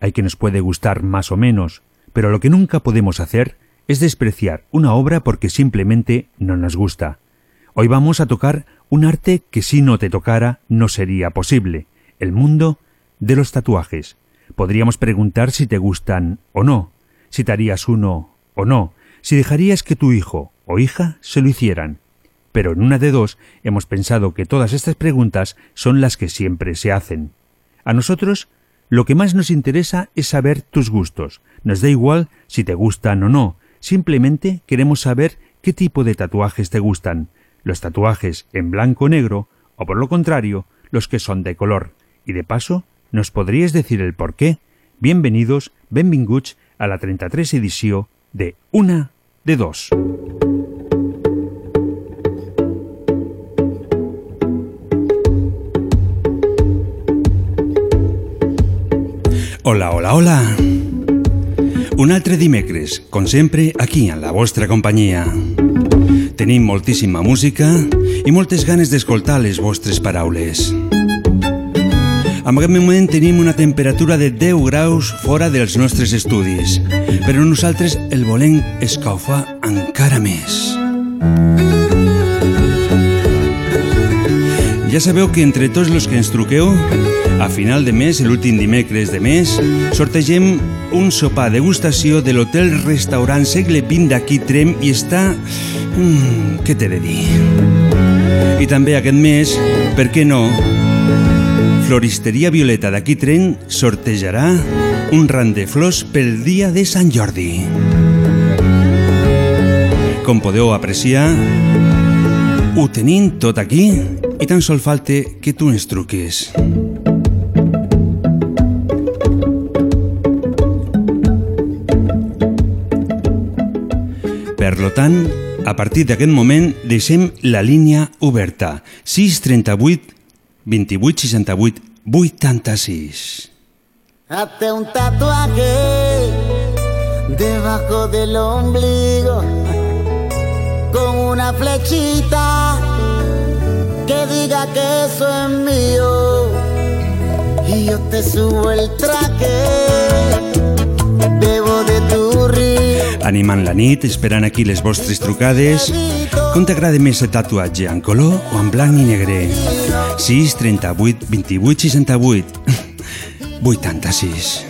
Hay que nos puede gustar más o menos, pero lo que nunca podemos hacer es despreciar una obra porque simplemente no nos gusta. Hoy vamos a tocar un arte que si no te tocara no sería posible, el mundo de los tatuajes. Podríamos preguntar si te gustan o no, si te harías uno o no, si dejarías que tu hijo o hija se lo hicieran. Pero en una de dos hemos pensado que todas estas preguntas son las que siempre se hacen. A nosotros lo que más nos interesa es saber tus gustos. Nos da igual si te gustan o no, simplemente queremos saber qué tipo de tatuajes te gustan, los tatuajes en blanco o negro, o por lo contrario, los que son de color. Y de paso, ¿nos podrías decir el por qué? Bienvenidos, benvinguts a la 33 edició de Una de Dos. Hola, hola, hola. Un altre dimecres, com sempre, aquí, en la vostra companyia. Tenim moltíssima música i moltes ganes d'escoltar les vostres paraules. En aquest moment tenim una temperatura de 10 graus fora dels nostres estudis, però nosaltres el volem escalfar encara més. Ja sabeu que entre tots els que ens truqueu, a final de mes, l'últim dimecres de mes, sortegem un sopar degustació de l'hotel restaurant segle XX d'aquí Trem i està... Mm, què t'he de dir? I també aquest mes, per què no, Floristeria Violeta d'aquí Tren sortejarà un ram de flors pel dia de Sant Jordi. Com podeu apreciar, ho tenim tot aquí i tan sol falta que tu ens truques. Per lo tant, a partir d'aquest moment deixem la línia oberta 638 28 68 86. Hazte un tatuaje debajo del ombligo con una flechita diga que eso es mío y yo te subo el traje bebo de tu río Animant la nit, esperant aquí les vostres trucades. Com t'agrada més el tatuatge, en color o en blanc i negre? 6 38 28 68 86.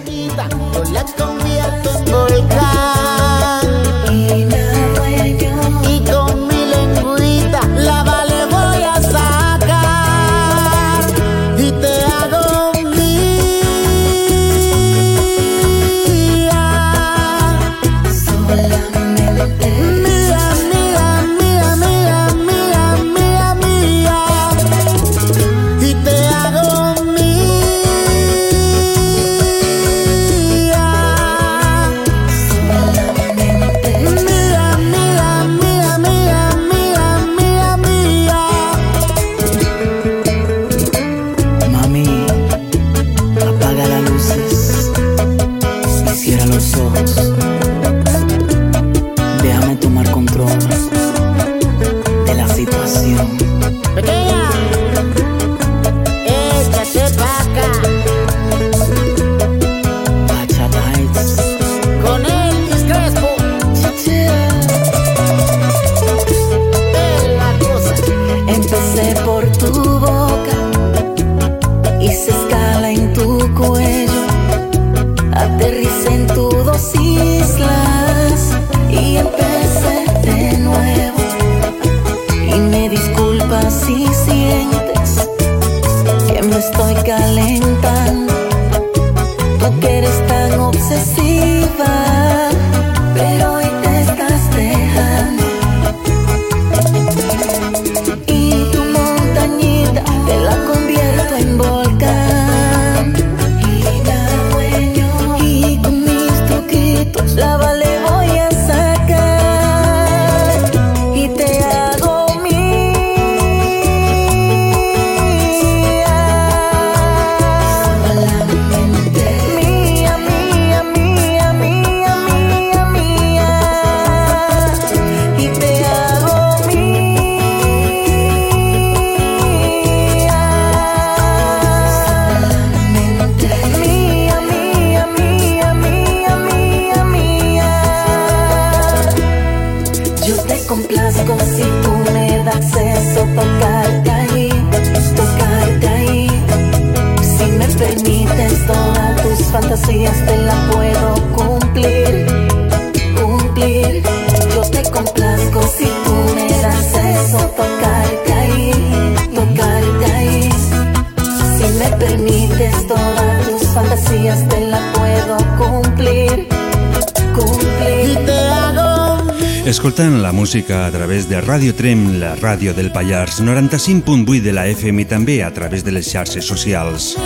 Música a través de Radio Trem, la ràdio del Pallars, 95.8 de la FM i també a través de les xarxes socials.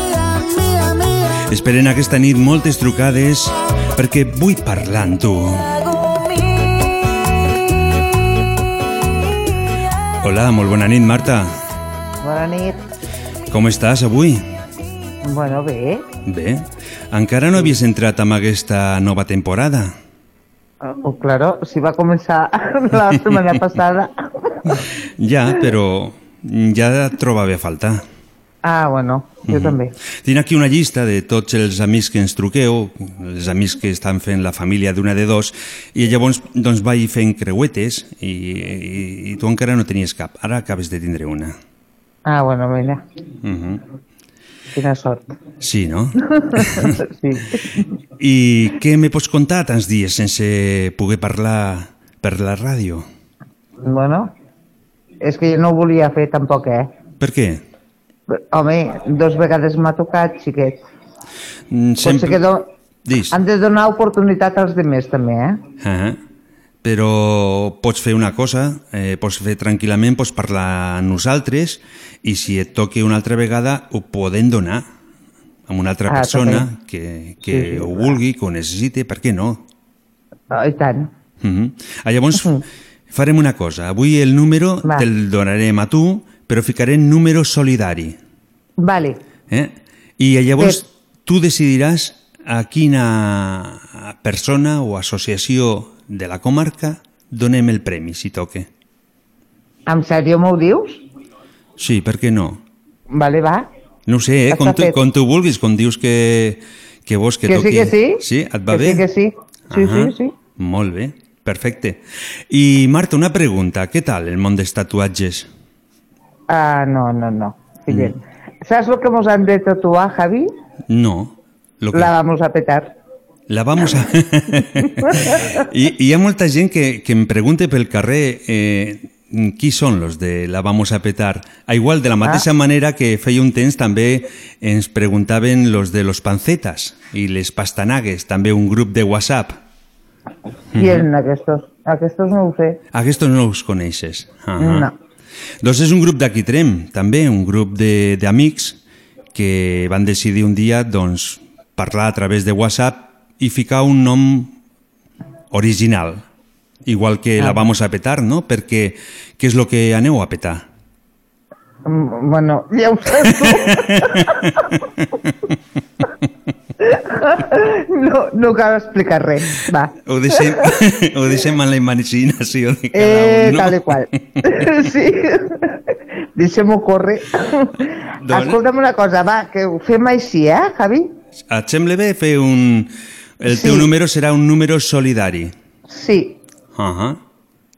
Esperen aquesta nit moltes trucades perquè vull parlar amb tu. Hola, molt bona nit, Marta. Bona nit. Com estàs avui? Bueno, bé. Bé. Encara no havies entrat amb aquesta nova temporada? Oh, claro, si va començar la setmana passada. Ja, però ja et trobava a faltar. Ah, bueno, jo també. Tinc aquí una llista de tots els amics que ens truqueu, els amics que estan fent la família d'una de dos, i llavors doncs, vaig fent creuetes i, i, i tu encara no tenies cap. Ara acabes de tindre una. Ah, bueno, mira, Uh -huh. quina sort. Sí, no? Sí. I què me pots contar tants dies sense poder parlar per la ràdio? Bueno, és que jo no ho volia fer tampoc, eh? Per què? Home, dos vegades m'ha tocat, xiquet. Mm, Potser que do... Dis. han de donar oportunitat als demés, també, eh? Ah, però pots fer una cosa, eh, pots fer tranquil·lament, pots parlar amb nosaltres i si et toqui una altra vegada ho podem donar a una altra Ah, persona també. que, que Sí, sí. ho vulgui, que ho necessite, per què no? Oh, I tant. Uh -huh. ah, llavors farem una cosa, avui el número Va. te'l donarem a tu, però ficarem número solidari. Vale. Eh? I llavors Bé. tu decidiràs a quina persona o associació de la comarca donem el premi, si toque. En sèrio m'ho dius? Sí, per què no? Vale, va. No sé, eh? Està com, tu, fet. com tu vulguis, com dius que, que vols que, Que toqui... sí, que sí. Sí, et va que bé? Sí, que sí. Sí, Ahà. sí, sí. Molt bé, perfecte. I Marta, una pregunta, què tal el món dels tatuatges? Ah, no, no, no. Fillet. Mm. ¿Sabes lo que nos han de tatuar, Javi? No. Lo que... La vamos a petar. La vamos a... I, hi ha molta gent que, que em pregunta pel carrer eh, qui són los de la vamos a petar. A igual, de la mateixa Ah. manera que feia un temps també ens preguntaven los de los pancetas i les pastanagues, també un grup de WhatsApp. Qui eren aquestos? Aquestos no ho sé. Aquestos no els coneixes. Ah No. Doncs és un grup d'aquí Trem, també, un grup de- d'amics que van decidir un dia doncs, parlar a través de WhatsApp i ficar un nom original, igual que la vamos a petar, no? Perquè què és el que aneu a petar? Mm, Bueno, ja ho saps tu. No, no cal explicar res. Va. Ho deixem, ho deixem en la imaginació de cada Eh, un, no? tal i qual. Sí. Deixem-ho córrer. Doncs- Escolta'm una cosa, va, que ho fem així, eh, Javi? Et sembla bé fer un... El teu Sí. número serà un número solidari. Sí. Uh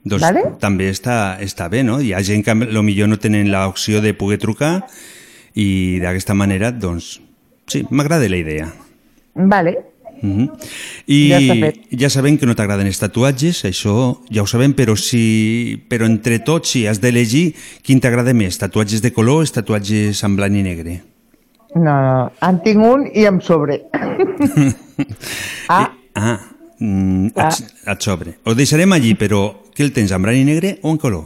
Doncs Vale. també està, està bé, no? Hi ha gent que millor no tenen l'opció de poder trucar i d'aquesta manera, doncs, sí, m'agrada la idea. Vale. Uh -huh. I Ja ja sabem que no t'agraden els tatuatges, això ja ho sabem, però si, però entre tots si has d'elegir quin t'agrada més, tatuatges de color o tatuatges en blanc i negre? No, no, en tinc un i em sobre. ah, Ah, mm, Ah. Et, et sobre. Ho deixarem allí, però què el tens, en blanc i negre o en color?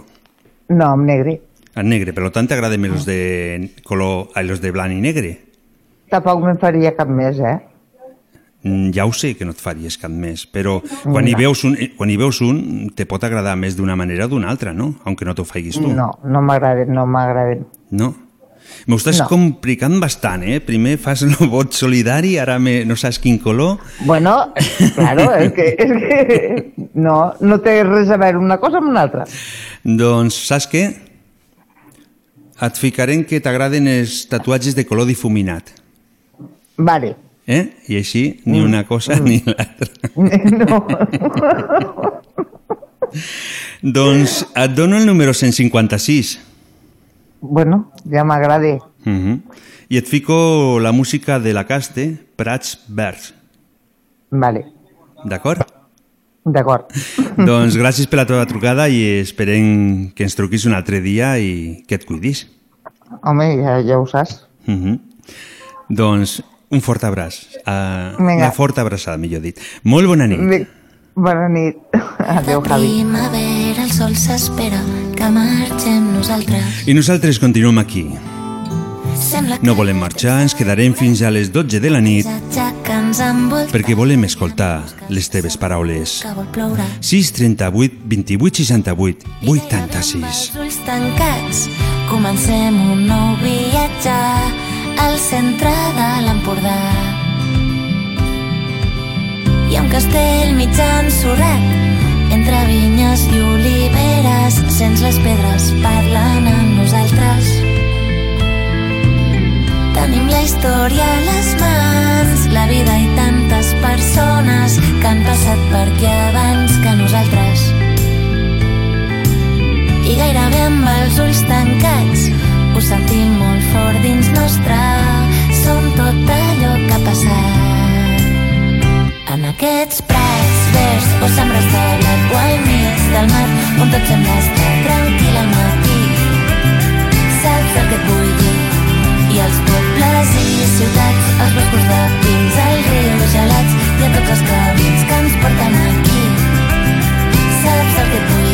no, en negre. En negre, per tant t'agraden més els de color, els de blanc i negre. Tampoc me'n faria cap més, eh? Mm, Ja ho sé que no et faries cap més, però quan, hi, veus un, quan hi veus un te pot agradar més d'una manera o d'una altra, no? Aunque no t'ho faiguis tu. No, no m'agraden, no m'agraden. No? M'ho estàs No. complicant bastant, eh? Primer fas el vot solidari, ara me, no saps quin color. Bueno, claro, és que, és que no, no té res a veure una cosa amb una altra. Doncs saps què? Et ficarem que t'agraden els tatuatges de color difuminat. Vale. Eh? I així, ni una cosa ni l'altra. No. doncs et dono el número 156. Bueno, ja m'agrada. Uh -huh. I et fico la música de la Caste, Prats Verds. Vale, D'acord? d'acord. doncs gràcies per la teva trucada i esperem que ens truquis un altre dia i que et cuidis. Home, ja, ja ho saps. Uh -huh. Doncs un fort abraç. Uh, Vinga. una forta abraçada, millor dit. Molt bona nit. Bé, Bona nit. Adéu, Javi. Primavera, el sol s'espera que marxem nosaltres. I nosaltres continuem aquí. No volem marxar, ens quedarem fins a les 12 de la nit perquè volem escoltar les teves paraules. que vol ploure. 6 38 28 68 86 Els ulls tancats, comencem un nou viatge al centre de l'Empordà. Hi ha un castell mig ensorrat entre vinyes i oliveres, sents les pedres parlant amb nosaltres. Tenim la història a les mans, la vida i tantes persones que han passat per aquí abans que nosaltres. I gairebé amb els ulls tancats ho sentim molt fort dins nostre. Som tot allò que ha passat. En aquests prats verds o sembres de blat o al mig del mar on tot sembla estar tranquil al matí. Saps el que et vull dir? I els pobles i ciutats, els boscos de pins, els rius gelats i a tots els camins que ens porten aquí. Saps el que et vull dir?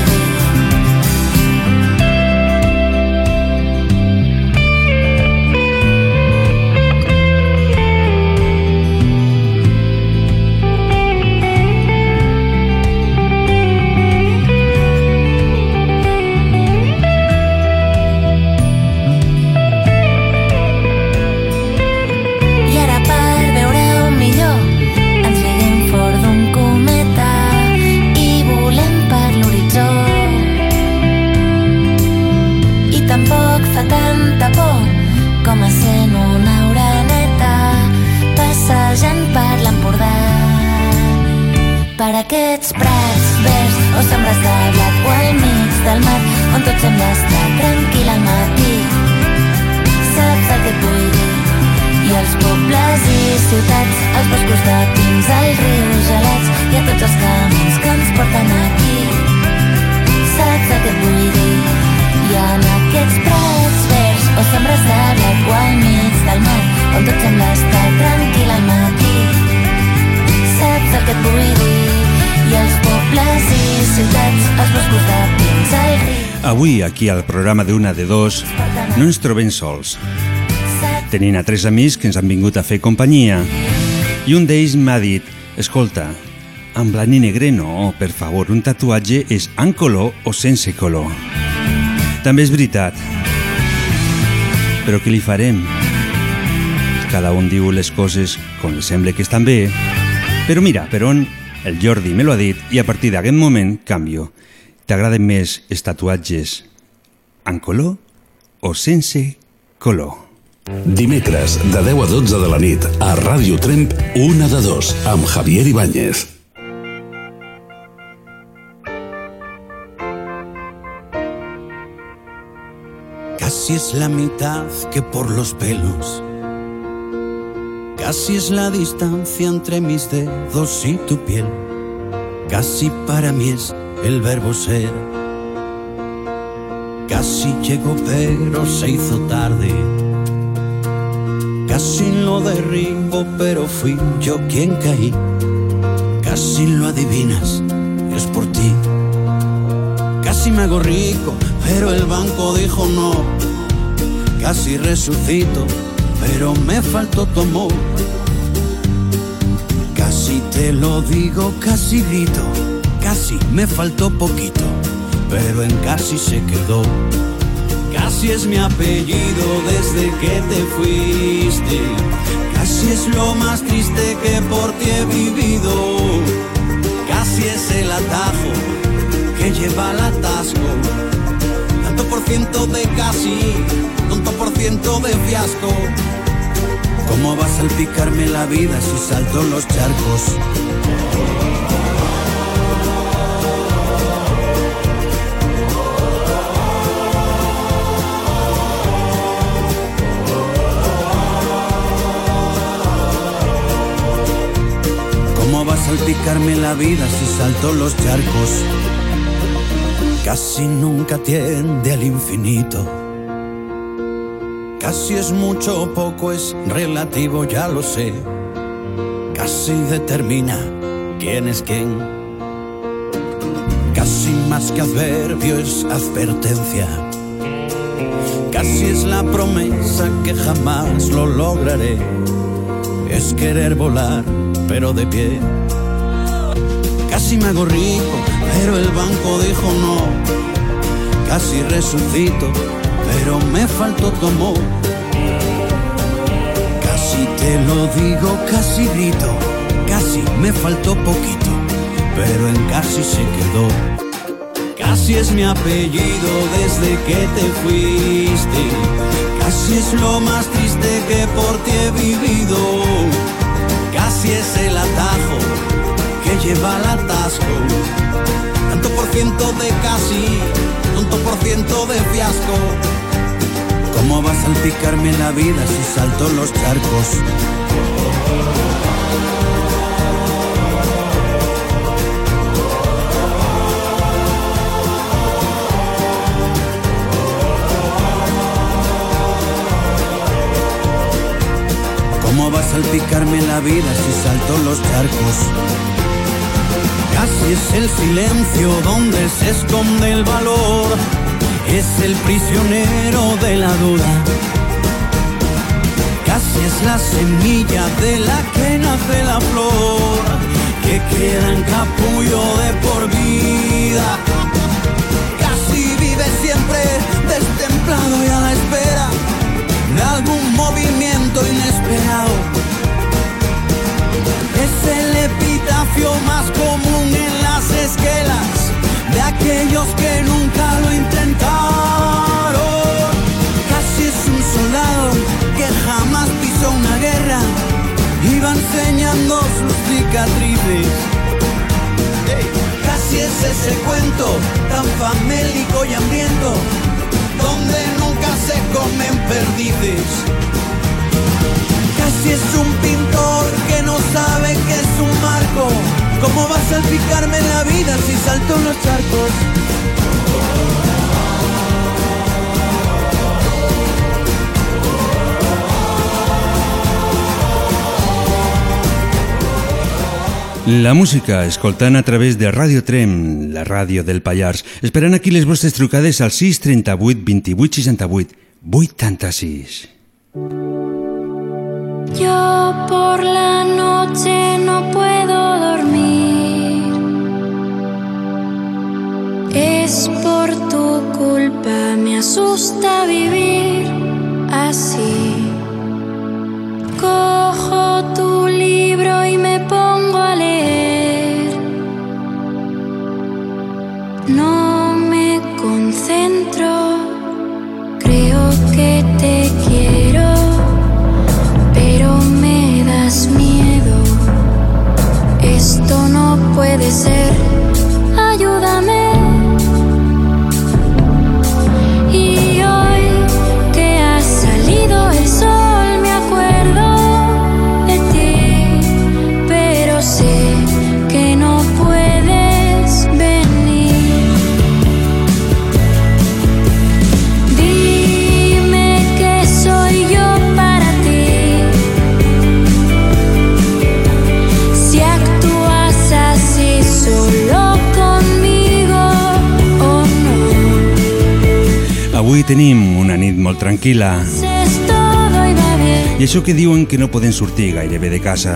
Per aquests prats verds o sembres de blat o al mig del mar on tot sembla estar tranquil al matí. Saps el que et vull dir? I els pobles i ciutats, els boscos de pins, els rius gelats i a tots els camins que ens porten aquí. Saps el que et vull dir? I en aquests prats verds o sembres de blat o al mig del mar on tot sembla estar tranquil al matí. Saps el que et vull dir? Avui, aquí al programa d'una de dos, no ens trobem sols. Tenint a tres amics que ens han vingut a fer companyia. I un d'ells m'ha dit, escolta, amb blanc i negre no, per favor, un tatuatge és en color o sense color. També és veritat. Però què li farem? Cada un diu les coses com li sembla que estan bé. Però mira, per on el Jordi me lo ha dit i a partir d'aquest moment canvio. T'agraden més els tatuatges en color o sense color? Dimecres, de 10 a 12 de la nit, a Ràdio Tremp, una de dos, amb Javier Ibáñez. Casi es la mitad que por los pelos. Casi es la distancia entre mis dedos y tu piel. Casi para mí es el verbo ser. Casi llegó pero se hizo tarde. Casi lo derribo pero fui yo quien caí. Casi lo adivinas, es por ti. Casi me hago rico, pero el banco dijo no. Casi resucito, pero me faltó tu amor. Casi te lo digo, casi grito, casi me faltó poquito, pero en casi se quedó. Casi es mi apellido desde que te fuiste. Casi es lo más triste que por ti he vivido. Casi es el atajo que lleva al atasco. Por ciento de casi, tanto por ciento de fiasco. ¿Cómo va a salpicarme la vida si salto los charcos? ¿Cómo va a salpicarme la vida si salto los charcos? Casi nunca tiende al infinito. Casi es mucho o poco, es relativo, ya lo sé. Casi determina quién es quién. más que adverbio es advertencia. Casi es la promesa que jamás lo lograré. Es querer volar, pero de pie. Casi me hago rico, pero el banco dijo no. Casi resucito, pero me faltó tu amor. Casi te lo digo, casi grito, casi me faltó poquito, pero en casi se quedó. Casi es mi apellido desde que te fuiste. Casi es lo más triste que por ti he vivido. Casi es el atajo lleva al atasco. Tanto por ciento de casi, tanto por ciento de fiasco. ¿Cómo va a salpicarme la vida si salto los charcos? ¿Cómo va a salpicarme la vida si salto los charcos? Casi es el silencio donde se esconde el valor. Es el prisionero de la duda. Casi es la semilla de la que nace la flor. Que queda en capullo de por vida. Casi vive siempre destemplado y a la espera de algún movimiento inesperado. Más común en las esquelas de aquellos que nunca lo intentaron. Casi es un soldado que jamás pisó una guerra y va enseñando sus cicatrices. Casi es ese cuento tan famélico y hambriento donde nunca se comen perdices. Casi es un pintor que no sabe que es un marco. ¿Cómo va a salpicarme la vida si salto en los charcos? La música, escoltant a través de Radio Trem, la ràdio del Pallars. Esperant aquí les vostres trucades al 638 28 68 86. Vivir así. Cojo tu no tenim una nit molt tranquil·la i això que diuen que no poden sortir gairebé de casa.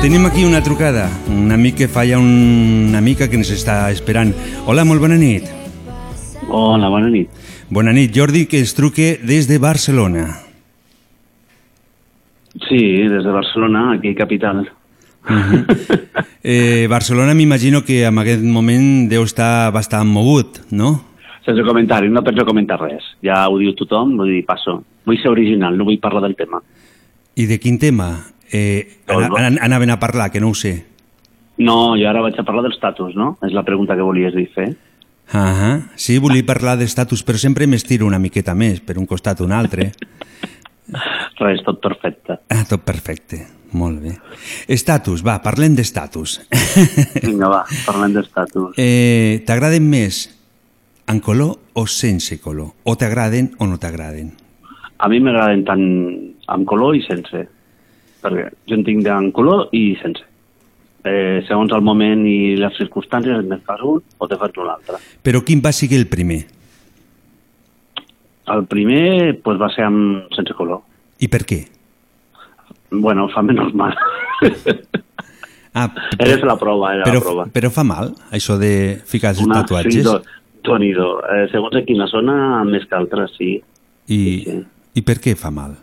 Tenim aquí una trucada, un amic que falla una mica que ens està esperant. Hola, molt bona nit. Hola, bona nit. Bona nit, Jordi, que es truque des de Barcelona. Sí, des de Barcelona, aquí capital. Eh, Barcelona m'imagino que en aquest moment deu estar bastant mogut, no? Sense comentari, no penso comentar res. Ja ho diu tothom, vull dir, passo. Vull ser original, no vull parlar del tema. I de quin tema? Eh, ana, ana, anaven a parlar, que no ho sé. No, jo ara vaig a parlar dels tatus, no? És la pregunta que volies dir fer. Ah sí, volia parlar d'estatus, però sempre m'estiro una miqueta més, per un costat o un altre. Res, tot perfecte. Ah, tot perfecte, molt bé. Estatus, va, parlem d'estatus. Vinga, va, parlem d'estatus. Eh, T'agraden més en color o sense color? O t'agraden o no t'agraden? A mi m'agraden tant amb color i sense. Perquè jo en tinc en color i sense. eh, segons el moment i les circumstàncies, et fas un o te fas un altre. Però quin va ser el primer? El primer pues, va ser amb sense color. I per què? Bueno, fa menys mal. Ah, Eres la prova, era però, la prova. però fa mal, això de ficar els Una- tatuatges? Sí, do, Tonido. Eh, segons en quina zona, més que altres, sí. I, I per què fa mal?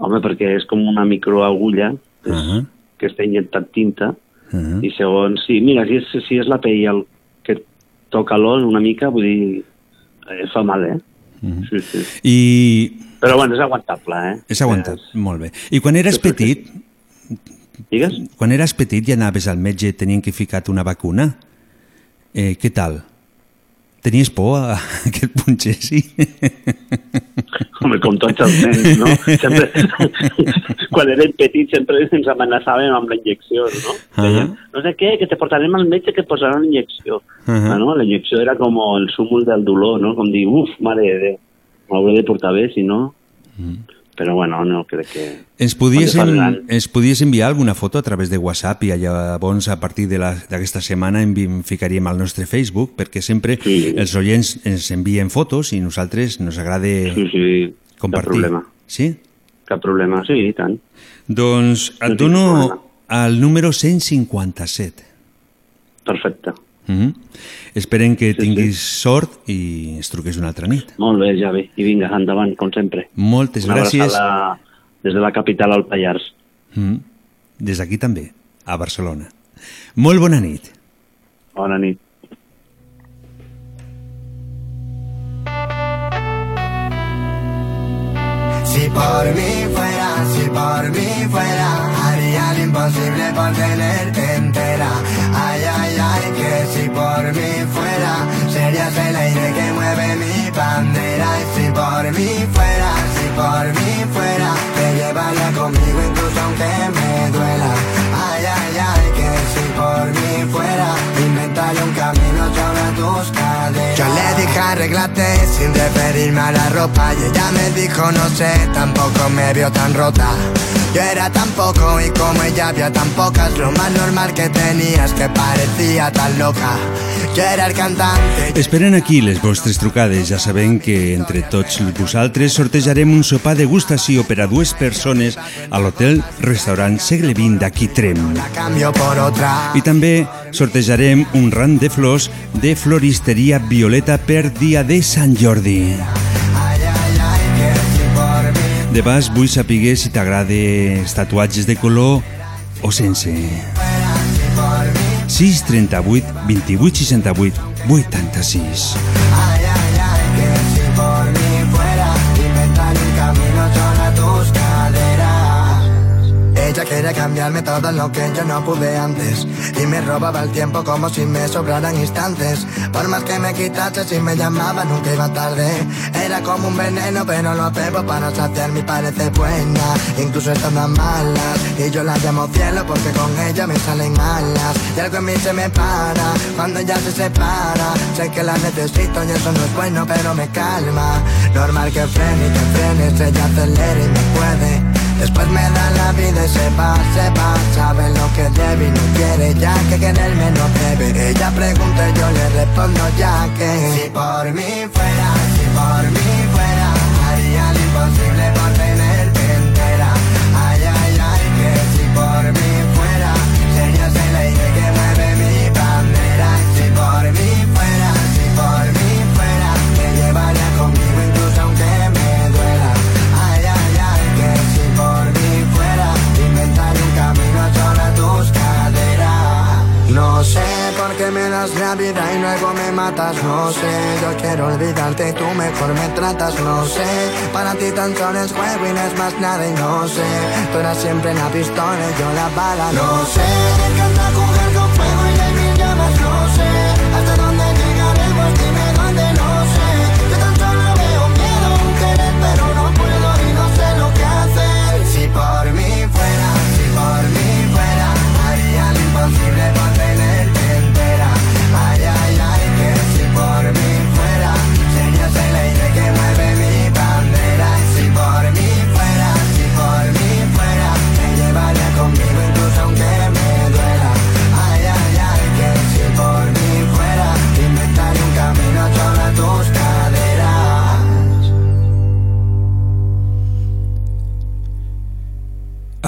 Home, perquè és com una microagulla Uh -huh. que està injectant tinta Uh -huh. i segons... Sí, mira, si és, si és la pell el que toca l'os una mica, vull dir, eh, fa mal, eh? Mhm. Sí, sí. I Però bueno, és aguantable, eh? és aguantat, molt bé. I quan eres petit, Digues? quan eres petit i anaves al metge tenien que ficat una vacuna? Eh, què tal? Tenies por a que et punxessi? Home, com tots els nens, no? Sempre, quan érem petits sempre ens amenaçàvem amb la injecció, no? Deien, no sé què, que te portarem al metge que et posaran una injecció. Ahà. Ah, no? La injecció era com el súmul del dolor, no? Com dir, uf, mare de Déu, m'hauré de portar bé, si no... Però bueno, no, crec que... Ens podies, en, ens podies enviar alguna foto a través de WhatsApp i llavors a partir d'aquesta setmana envi, ficaríem al nostre Facebook perquè sempre Sí. els oients ens envien fotos i nosaltres nos agrada Sí, sí, cap compartir. problema. Sí? Cap problema, sí, i tant. Doncs No et tinc dono el número 157. Perfecte. Mm -hmm. Esperem que tinguis sort i ens truquis una altra nit. Molt bé, ja bé. I vinga, endavant, com sempre. Moltes Una gràcies. abraçada des de la capital al Pallars. Mm. Des d'aquí també, a Barcelona. Molt bona nit. Bona nit. Si por mí fuera, si por mí fuera, haría lo imposible por tenerte entera. Ay, ay, ay, que si por mí fuera, serías el aire que mueve mi bandera. Si por mí fuera, si por mí fuera, te llevaría conmigo incluso aunque me duela. Ay, ay, ay, que si por mí fuera, inventaría un camino sobre tus caderas. Yo le dije arreglate sin referirme a la ropa y ella me dijo no sé, tampoco me vio tan rota. Yo era tan poco y como ella había tan pocas, lo más normal que tenía es que parecía tan loca. Yo era el cantante. Esperen aquí les vostres trucades. Ja sabem que entre tots vosaltres sortejarem un sopar de gustació per a dues persones a l'hotel restaurant Segle XX d'aquí Trem. I també sortejarem un ram de flors de floristeria Violeta per dia de Sant Jordi. De bas vull saber si t'agrada els tatuatges de color o sense. 6 38 28 68 86 cambiarme todo lo que yo no pude antes. Y me robaba el tiempo como si me sobraran instantes. Por más que me quitase si me llamaba nunca iba tarde. Era como un veneno pero lo bebo para saciar mi parece buena. Incluso estando malas Y yo la llamo cielo porque con ella me salen alas. Y algo en mí se me para cuando ella se separa. Sé que la necesito y eso no es bueno pero me calma. Normal que frene y que frenes ella acelera y me puede Después me da la vida y se va, se va. Sabe lo que debe y no quiere ya que quererme no debe Ella pregunta y yo le respondo ya que Si por mí fuera, si por mí No sé por qué me das la vida y luego me matas. No sé, yo quiero olvidarte y tú mejor me tratas. No sé, para ti tan solo es juego y no es más nada y no sé. Tú eras siempre la pistola y yo la bala. No sé, me encanta jugar con fuego y hay mil llamas. No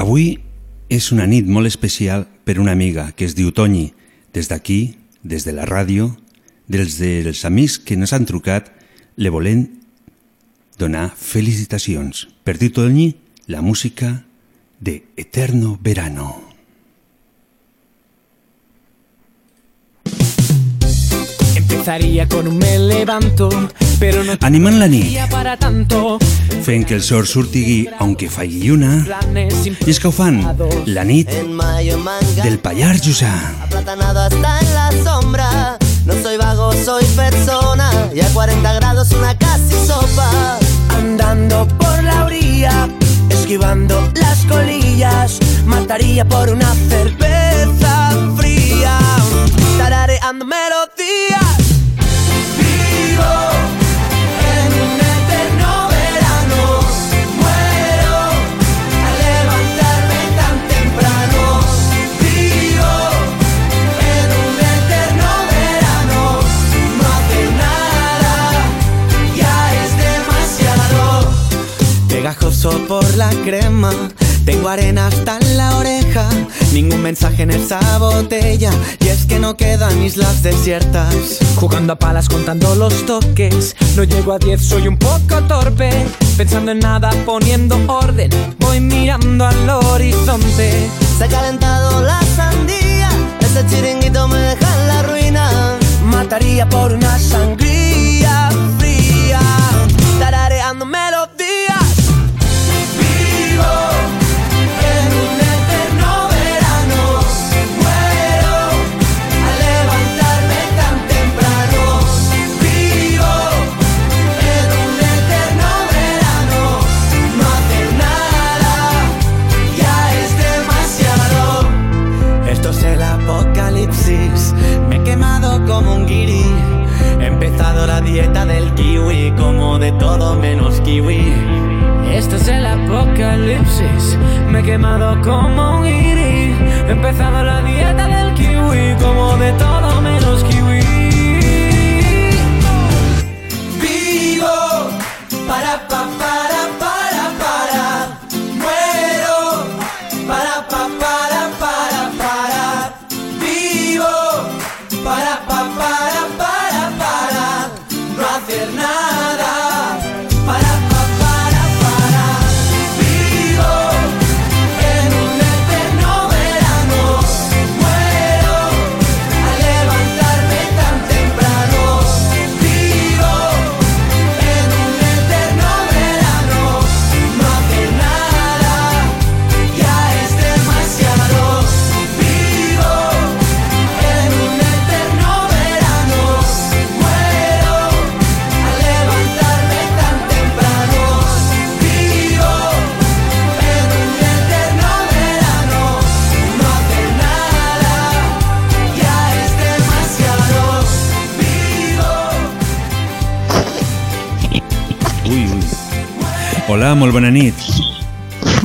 Avui és una nit molt especial per una amiga que es diu Toni. Des d'aquí, des de la ràdio, dels dels amics que ens han trucat, le volem donar felicitacions. Per dir Toni, la música de Eterno Verano. Falli lluna, Planes i és que ho fan la nit del Pallars Jussà. Aplatanado hasta en la sombra. No soy vago, soy persona. Y a 40 grados una casi sopa. Andando por la orilla, esquivando las colillas, mataría por una cerveza fría, tarareando melodías. Por la crema, tengo arena hasta en la oreja, ningún mensaje en esa botella, y es que no quedan islas desiertas. Jugando a palas contando los toques, no llego a 10, soy un poco torpe, pensando en nada, poniendo orden, voy mirando al horizonte. Se ha calentado la sandía. Ese chiringuito me deja en la ruina. Mataría por una sangría fría, la dieta del kiwi, como de todo menos kiwi. Esto es el apocalipsis, me he quemado como un guiri. He empezado la dieta del kiwi, como de todo menos kiwi. Vivo para pa molt bona nit.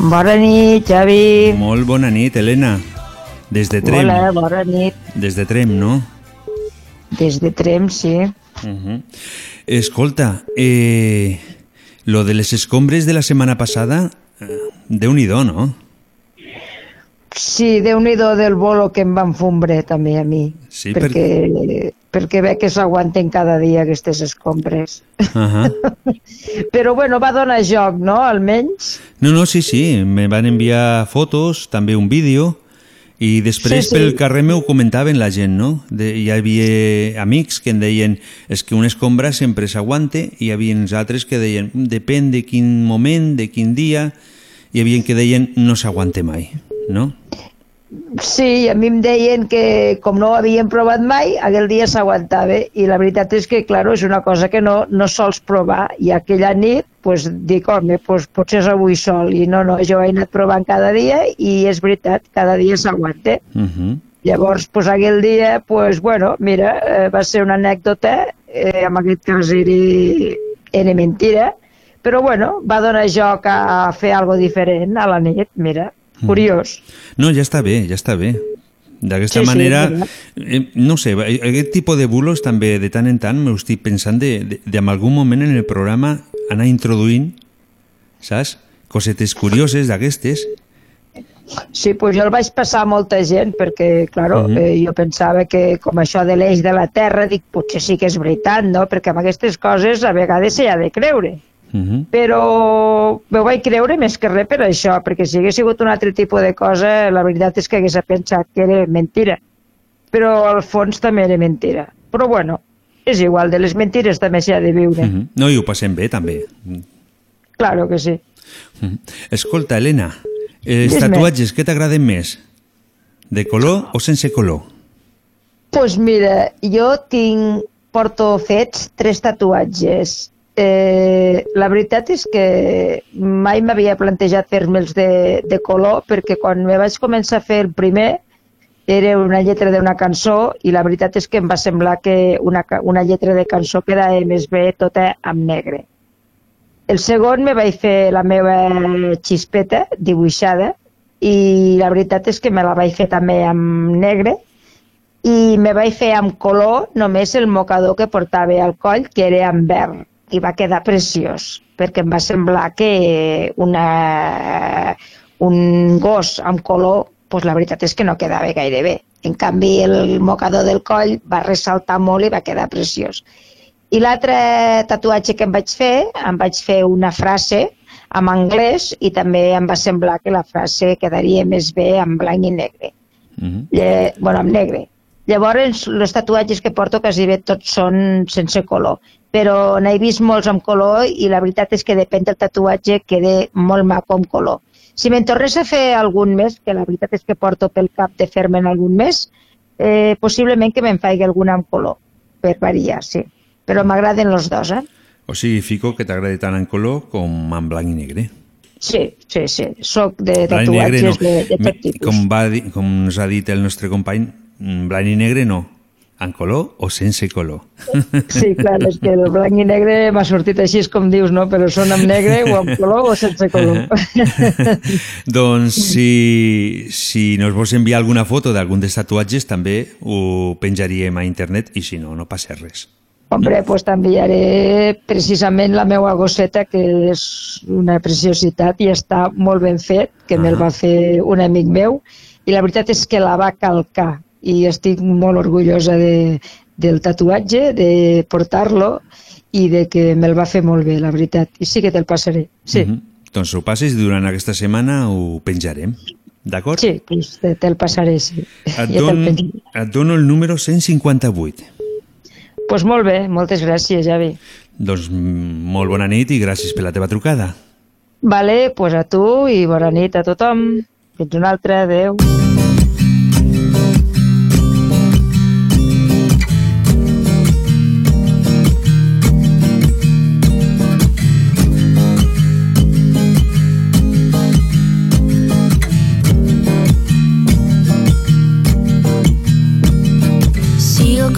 Bona nit, Xavi. Molt bona nit, Helena. Des de Trem. Hola, bona nit. Des de Trem, no? Des de Trem, sí. Uh -huh. Escolta, eh, lo de les escombres de la setmana passada, eh, déu-n'hi-do, no? Sí, déu nhi del bolo que em van fumbre també a mi. Sí, perquè, perquè ve que s'aguanten cada dia aquestes escombres. Uh -huh. Però bueno, va donar joc, no? Almenys. No, no, sí, sí, me van enviar fotos, també un vídeo, i després Sí, sí. pel carrer m'ho comentaven la gent, no? De, hi havia amics que em deien és que una escombra sempre s'aguante, i hi havia uns altres que deien depèn de quin moment, de quin dia, i hi havia que deien no s'aguante mai, no? Sí, a mi em deien que com no ho havien provat mai, aquell dia s'aguantava i la veritat és que, claro, és una cosa que no, no sols provar i aquella nit pues, dic, home, pues, potser és avui sol i no, no, jo he anat provant cada dia i és veritat, cada dia s'aguanta. Uh -huh. Llavors, pues, aquell dia, pues, bueno, mira, eh, va ser una anècdota, eh, en aquest cas era, era mentira, però bueno, va donar joc a fer algo diferent a la nit, mira, curiós. No, ja està bé, ja està bé. D'aquesta Sí, sí, manera, és eh, no sé, aquest tipus de bulos també de tant en tant m'ho estic pensant de, de, de en algun moment en el programa anar introduint, saps? Cosetes curioses d'aquestes Sí, pues jo el vaig passar a molta gent perquè, claro, uh Mhm. -huh. eh, jo pensava que com això de l'eix de la Terra, dic, potser sí que és veritat, no? Perquè amb aquestes coses a vegades s'hi ha de creure. Uh -huh. Però m'ho vaig creure més que res per això, perquè si hagués sigut un altre tipus de cosa, la veritat és que hagués pensat que era mentira. Però al fons també era mentira. Però bueno, és igual, de les mentires també s'hi ha de viure. Uh -huh. No, i ho passem bé, també. Claro que sí. Uh -huh. Escolta, Helena, els Dis-me. tatuatges, què t'agraden més? De color o sense color? pues mira, jo tinc, porto fets tres tatuatges. Eh, la veritat és que mai m'havia plantejat fer-me'ls de, de color perquè quan me vaig començar a fer el primer era una lletra d'una cançó i la veritat és que em va semblar que una, una lletra de cançó quedava més bé tota amb negre. El segon me vaig fer la meva xispeta dibuixada i la veritat és que me la vaig fer també amb negre i me vaig fer amb color només el mocador que portava al coll, que era en verd, i va quedar preciós, perquè em va semblar que una, un gos amb color, pues la veritat és que no quedava gaire bé. En canvi, el mocador del coll va ressaltar molt i va quedar preciós. I l'altre tatuatge que em vaig fer, em vaig fer una frase en anglès i també em va semblar que la frase quedaria més bé en blanc i negre. Uh -huh. Lle, bueno, amb negre. Llavors, els tatuatges que porto quasi bé tots són sense color, però n'he vist molts amb color i la veritat és que depèn del tatuatge queda molt maco amb color. Si me'n tornés a fer algun més, que la veritat és que porto pel cap de fer-me'n algun més, eh, possiblement que me'n faigui algun amb color, per variar, sí. Però m'agraden els dos, eh? O sigui, fico que t'agrada tant en color com en blanc i negre. Sí, sí, sí. Soc de i negre tatuatges no. de, de tot tipus. Com, va com ens ha dit el nostre company, mm, blanc i negre no. En color o sense color. Sí, clar, és que el blanc i negre m'ha sortit així com dius, no? Però són amb negre o amb color o sense color. doncs si, si nos vols enviar alguna foto d'algun dels tatuatges també ho penjaríem a internet i si no, no passa res. Hombre, pues t'enviaré precisament la meva gosseta, que és una preciositat i està molt ben fet, que me'l va fer un amic meu, i la veritat és que la va calcar i estic molt orgullosa de, del tatuatge, de portar-lo i de que me'l va fer molt bé, la veritat. I sí que te'l passaré, sí. Uh -huh. Doncs ho passes i durant aquesta setmana ho penjarem. D'acord? Sí, pues te- te'l passaré, sí. Et, Ja don, et dono el número 158. Pues molt bé, moltes gràcies, Javi. Doncs mm, molt bona nit i gràcies per la teva trucada. Vale, pues a tu i bona nit a tothom. Fins una altra, adeu.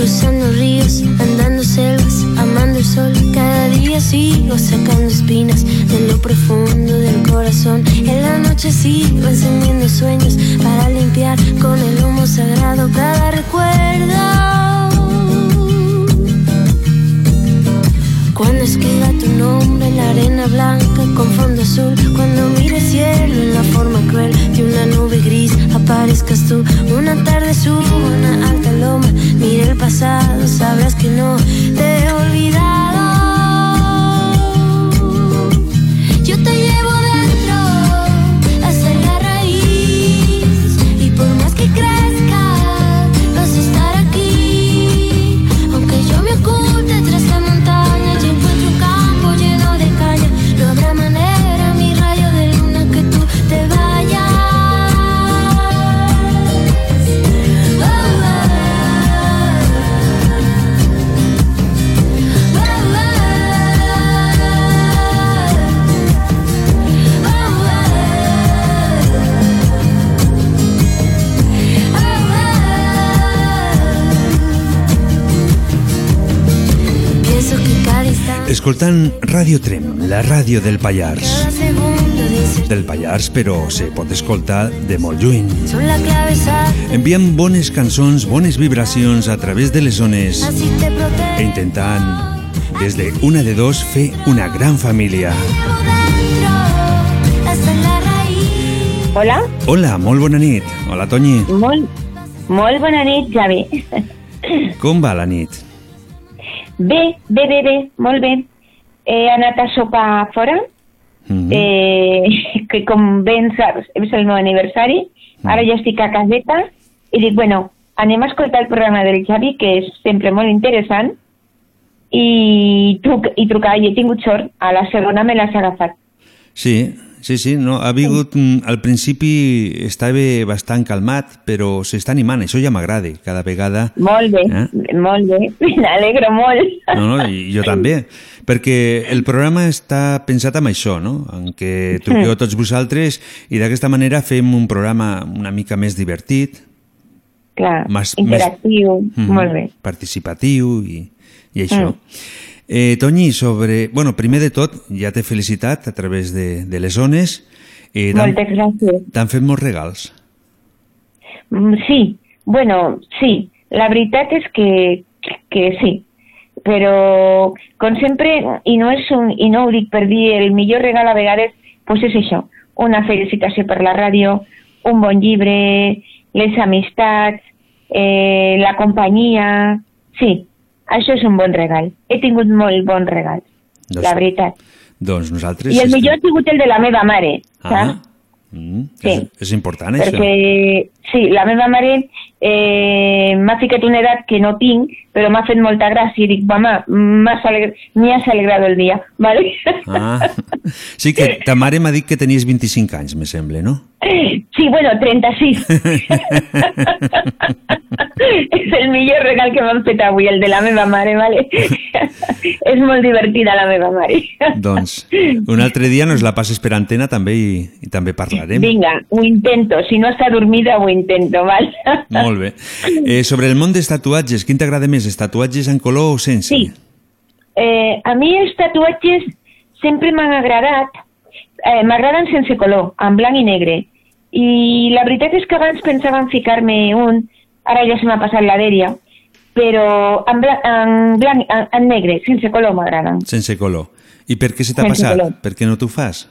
Cruzando ríos, andando selvas, amando el sol. Cada día sigo sacando espinas de lo profundo del corazón. En la noche sigo encendiendo sueños para limpiar con el humo sagrado cada recuerdo. Cuando escriba tu nombre en la arena blanca con fondo azul, cuando mire el cielo en la forma cruel de una nube gris, aparezcas tú. Una tarde subo una alta loma, mire el pasado, sabrás que no te he olvidado. Escoltant Radio Trem, la ràdio del Pallars. Del Pallars, però se pot escoltar de molt lluny. Enviant bones cançons, bones vibracions a través de les zones e intentant, des de una de dos, fer una gran família. Hola? Hola, molt bona nit. Hola, Tonyi. Molt, molt bona nit, Javi. Com va la nit? Bé, bé, bé, bé, molt bé. He anat a sopar fora, -hmm. eh, que com ben saps, és el meu aniversari, ara ja estic a caseta, i dic, bueno, anem a escoltar el programa del Javi, que és sempre molt interessant, i, truc, i trucar, i he tingut sort, a la segona me l'has agafat. Sí, sí, sí, no, ha vingut, mm, al principi estava bastant calmat, però s'està animant, això ja m'agrada, cada vegada... Molt bé, Eh? molt bé, m'alegro molt. No, no, i jo també, perquè el programa està pensat amb això, no? en què truqueu tots vosaltres i d'aquesta manera fem un programa una mica més divertit, Clar, Més- interactiu, Mhm. molt bé. participatiu i, i això. Mm. Eh, Tonyi, sobre... Bueno, primer de tot, ja t'he felicitat a través de, de les zones. Eh, Moltes gràcies. T'han fet molts regals. Mm, Sí, bueno, sí, la veritat és que, que sí, però com sempre, i no, és un, i no ho dic per dir, el millor regal a vegades pues és això, una felicitació per la ràdio, un bon llibre, les amistats, eh, la companyia... Sí, això és un bon regal. He tingut molt bons regals, Doncs- la veritat. Doncs nosaltres... I el estem- millor ha sigut el de la meva mare, saps? Ah, mm, Sí. és, és important, això. perquè sí, la meva mare eh, m'ha ficat una edat que no tinc, però m'ha fet molta gràcia i dic, mama, m'hi has alegrado el dia, ¿vale? Ah, sí que ta mare m'ha dit que tenies 25 anys, me sembla, no? Sí, bueno, 36. és el millor regal que m'han fet avui, el de la meva mare, ¿vale? és molt divertida la meva mare. doncs un altre dia nos la passes per antena també i, i també parlarem. Vinga, ho intento. Si no està dormida, ho intento, ¿vale? Molt bé. Eh, sobre el món dels tatuatges, quin t'agrada més, els tatuatges en color o sense? Sí. Eh, a mi els tatuatges sempre m'han agradat, eh, m'agraden sense color, en blanc i negre. I la veritat és que abans pensava en ficar-me un, ara ja se m'ha passat la dèria, però en, bla en, blanc, en, en negre, sense color m'agraden. Sense color. I per què se t'ha passat? color. Per què no t'ho fas?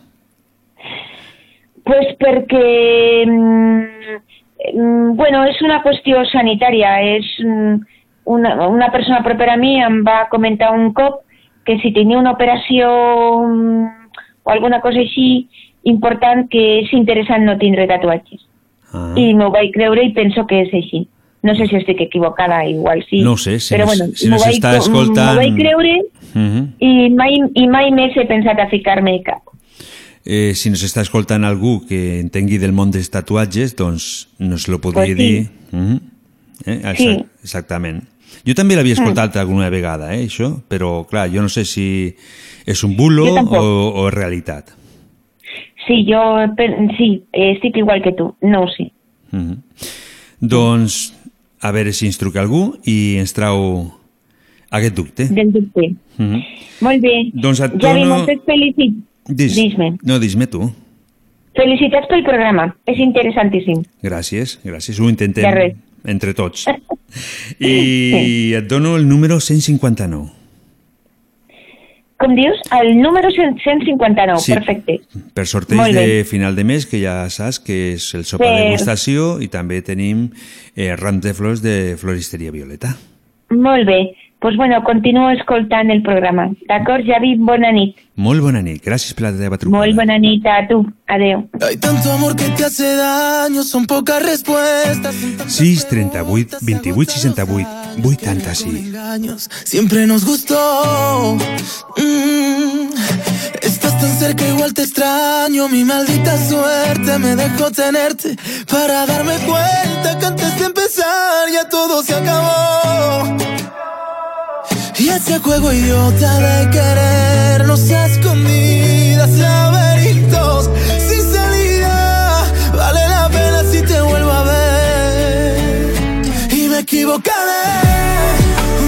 Pues perquè, mm, bueno, és una qüestió sanitària, és mm, una, una persona propera a mi em va comentar un cop que si tenia una operació mm, o alguna cosa així important que és interessant no tindre tatuatges. Ah. I m'ho vaig creure i penso que és així. No sé si estic equivocada, igual sí. No sé, si però no- bueno, si no m'ho vaig- s'està escoltant- M'ho vaig creure Mhm. i mai, i mai més he pensat a ficar-me cap. Eh, si nos està escoltant algú que entengui del món dels tatuatges, doncs nos lo podria Pues sí. dir. Mhm. Eh, exa- Sí. Exactament. Jo també l'havia Mm. escoltat alguna vegada, eh, això, però clar, jo no sé si és un bulo o, o realitat. Sí, jo sí, estic igual que tu, no ho sé. Mhm. Doncs, a veure si ens truca algú i ens trau aquest dubte. Del dubte. Mhm. Molt bé. Doncs et Javi, dono- moltes felicitats. Dis, Dis-me. No, dis-me tu. Felicitats pel programa, és interessantíssim. Gràcies, gràcies. Ho intentem entre tots. I et dono el número 159. Com dius? El número 100 159, Sí. perfecte. Per sorteig de final de mes, que ja saps que és el sopar Per- degustació i també tenim eh, ram de flors de Floristeria Violeta. Molt bé. Pues bueno, continuo escoltant el programa. D'acord, Javi? Bona nit. Molt bona nit. Gràcies per la teva trucada. Molt bona nit a tu. Adeu. Hay tanto amor que te hace daño, son pocas respuestas. 6, 38, 28, 68, 80, sí. Siempre nos gustó. Mm, estás tan cerca, igual te extraño. Mi maldita suerte me dejó tenerte para darme cuenta que antes de empezar ya todo se acabó. Y ese juego idiota de querernos a escondidas, laberintos sin salida, vale la pena si te vuelvo a ver. Y me equivocaré,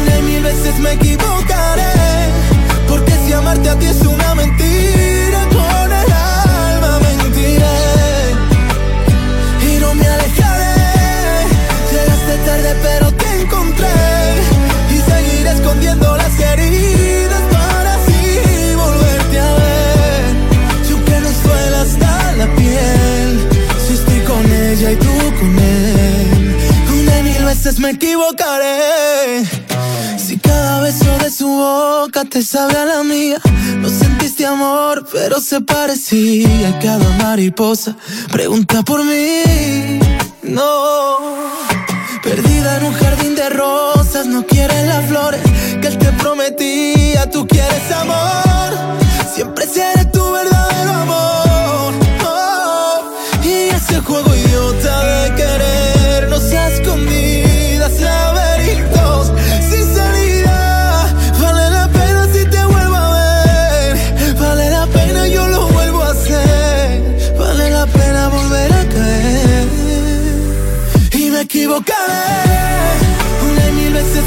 una y mil veces me equivocaré, porque si amarte a ti es una mentira, me equivocaré. Si cada beso de su boca te sabe a la mía, no sentiste amor, pero se parecía. Cada mariposa pregunta por mí. No, perdida en un jardín de rosas, no quieres las flores que él te prometía. Tú quieres amor.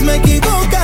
Me equivocaré.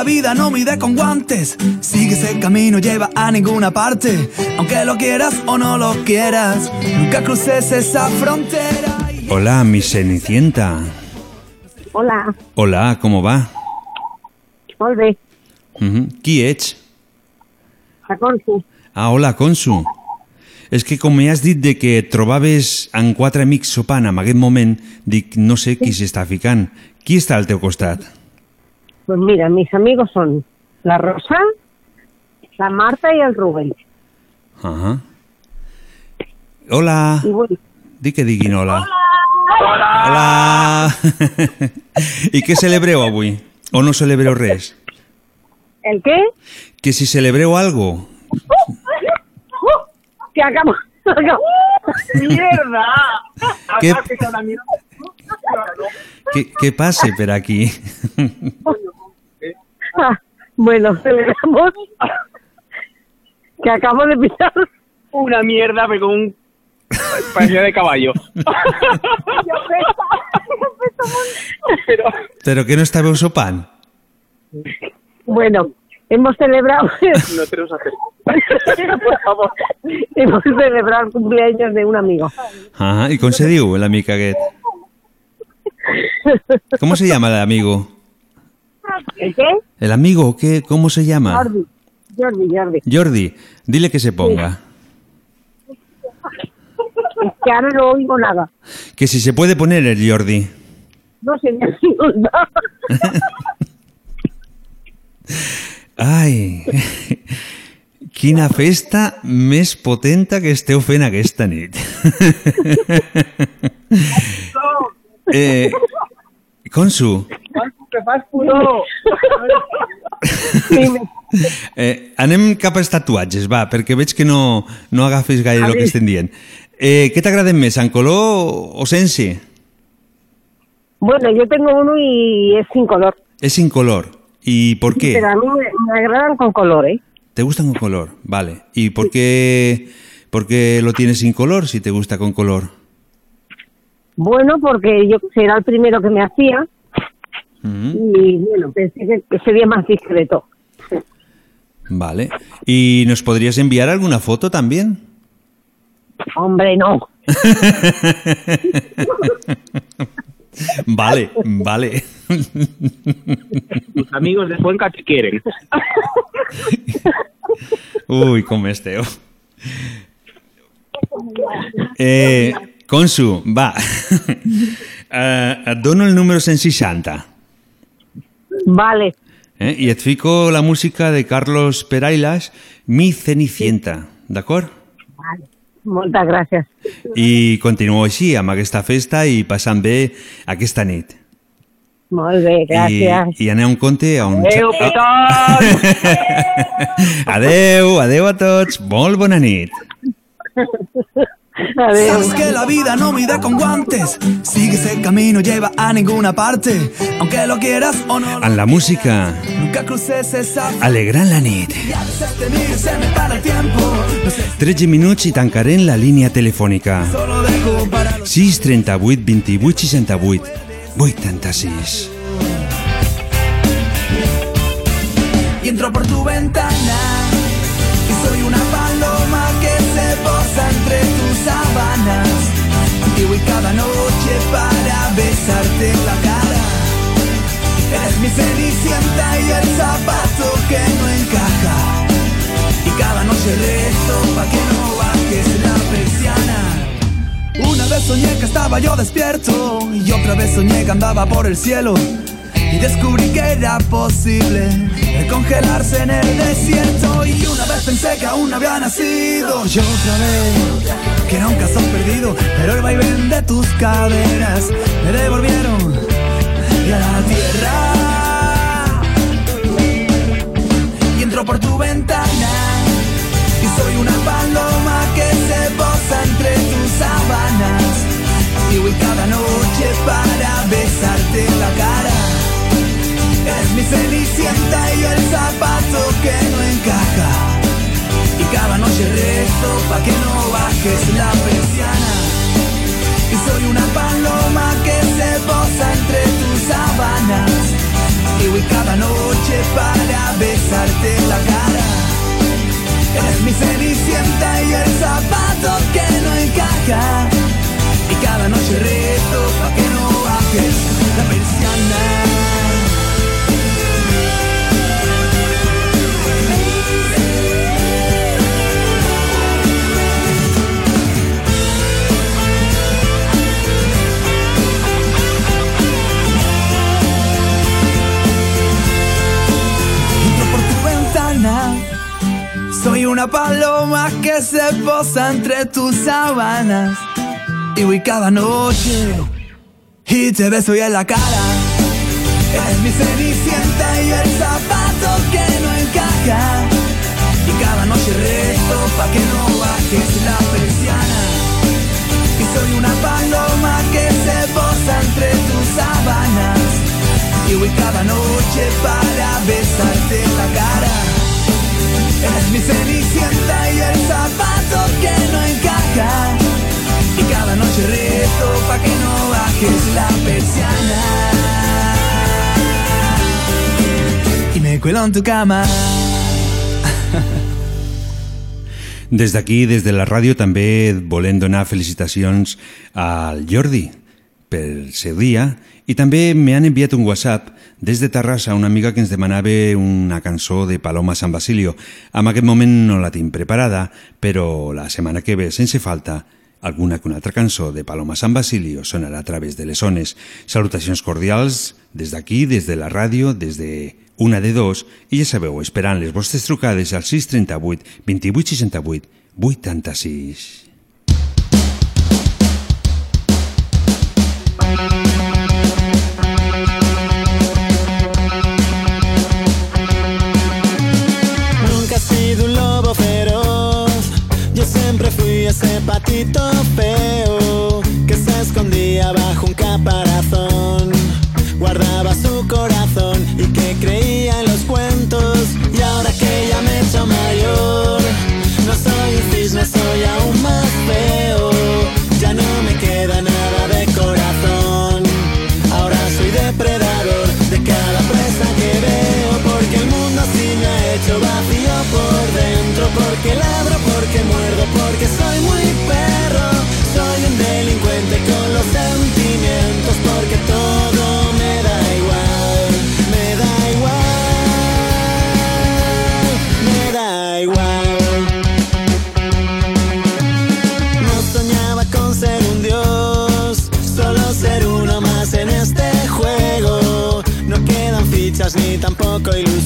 La vida no mide con guantes. Sigue ese camino, lleva a ninguna parte. Aunque lo quieras o no lo quieras, nunca cruces esa frontera. Hola, mi Cenicienta. Hola, Hola, com va? molt bé. Mhm. Qui ets? La Consu. Ah, hola, Consu. És que com m'has dit de que et trobaves amb quatre amics sopant en aquest moment, dic, no sé qui s'està ficant. Qui està al teu costat? Pues mira, mis amigos son la Rosa, la Marta y el Rubén. Ah Hola. Y bueno, Di que diguin hola. Hola. I què celebreu avui? O no celebreu res? ¿el qué? Que si celebreu algo. Que acabo. ¡Mierda! ¿Qué? Que, que pase per aquí. Ah, bueno, celebramos que acabo de pisar. Una mierda, pero con un... Parecía de caballo. Pero... Però que no estàveu sopant? Bueno, hemos celebrado. No tenemos hacer. Por favor. Hemos celebrado el cumpleaños de un amigo. Ah, ¿y diu l'amic aquest? ¿Cómo se llama el amigo? ¿El qué? ¿El amigo qué? ¿Cómo se llama? Jordi. Jordi, Jordi. Jordi, dile que se ponga. Es que ahora no oigo nada. Que si se puede poner el Jordi. No sé ni nada. Ai, quina festa més potenta que esteu fent aquesta nit. eh, Consu, ¿Qué fas, puto? eh, anem cap als tatuatges, va, perquè veig que no, no agafes gaire el que estem dient. Eh, què t'agraden més, en color o sense? Bueno, yo tengo uno y es sin color. Es sin color. ¿Y por qué? Pero a mí me, me agradan con color, ¿eh? ¿Te gustan con color? Vale. ¿Y por qué, por qué lo tienes sin color si te gusta con color? Bueno, porque yo era el primero que me hacía Y bueno, pensé que, que sería más discreto. Vale. ¿Y nos podrías enviar alguna foto también? Hombre, no. Vale, vale. Tus amigos de Cuenca te quieren. Ui, com esteu. Eh, Consu, va. Et dono el número 160. Vale. Eh? I et fico la música de Carlos Perailas, Mi Cenicienta, d'acord? Moltes gràcies. I continuo així, amb aquesta festa i passant bé aquesta nit. Molt bé, gràcies. I, i aneu amb compte a un... Adéu, adeu, adeu a tots. Molt bona nit. Sabes que la vida no mide con guantes. Sigue ese camino, lleva a ninguna parte. Aunque lo quieras o no. En la música, Nunca cruces esa. alegrant la nit. Y a veces te miro y se me para el tiempo. No sé 13 minuts i tancarem la línia telefònica. solo dejo para 6 38 28 68 86. y entro por tu ventana y cada noche para besarte la cara. Eres mi cenicienta y el zapato que no encaja. Y cada noche rezo pa' que no bajes la persiana. Una vez soñé que estaba yo despierto y otra vez soñé que andaba por el cielo y descubrí que era posible el congelarse en el desierto. Y una vez pensé que aún había nacido. Y otra vez que era un caso perdido. Pero el vaivén de tus caderas me devolvieron a la tierra. Y entro por tu ventana. Y soy una paloma que se posa entre tus sábanas. Y voy cada noche para besarte la cara mi cenicienta y el zapato que no encaja. Y cada noche rezo pa' que no bajes la persiana. Y soy una paloma que se posa entre tus sábanas. Y voy cada noche para besarte la cara. Eres mi cenicienta y el zapato que no encaja. Y cada noche rezo pa' que no bajes la persiana una paloma que se posa entre tus sábanas. Y voy cada noche y te beso y en la cara. Eres mi cenicienta y el zapato que no encaja. Y cada noche rezo pa' que no bajes la persiana. Y soy una paloma que se posa entre tus sábanas. Y voy cada noche para besarte la cara. Eres mi cenicienta y el zapato que no encaja. Y cada noche rezo pa' que no bajes la persiana. Y me cuelo en tu cama. Des d'aquí, des de la ràdio, també volem donar felicitacions al Jordi per seu dia i també m'han enviat un WhatsApp des de Terrassa una amiga que ens demanava una cançó de Paloma San Basilio. En aquest moment no la tinc preparada, però la setmana que ve, sense falta, alguna que una altra cançó de Paloma San Basilio sonarà a través de les ones. Salutacions cordials des d'aquí, des de la ràdio, des de una de dos, i ja sabeu, esperant les vostres trucades al 638 28 68 86. Patito feo que se escondía bajo un caparazón.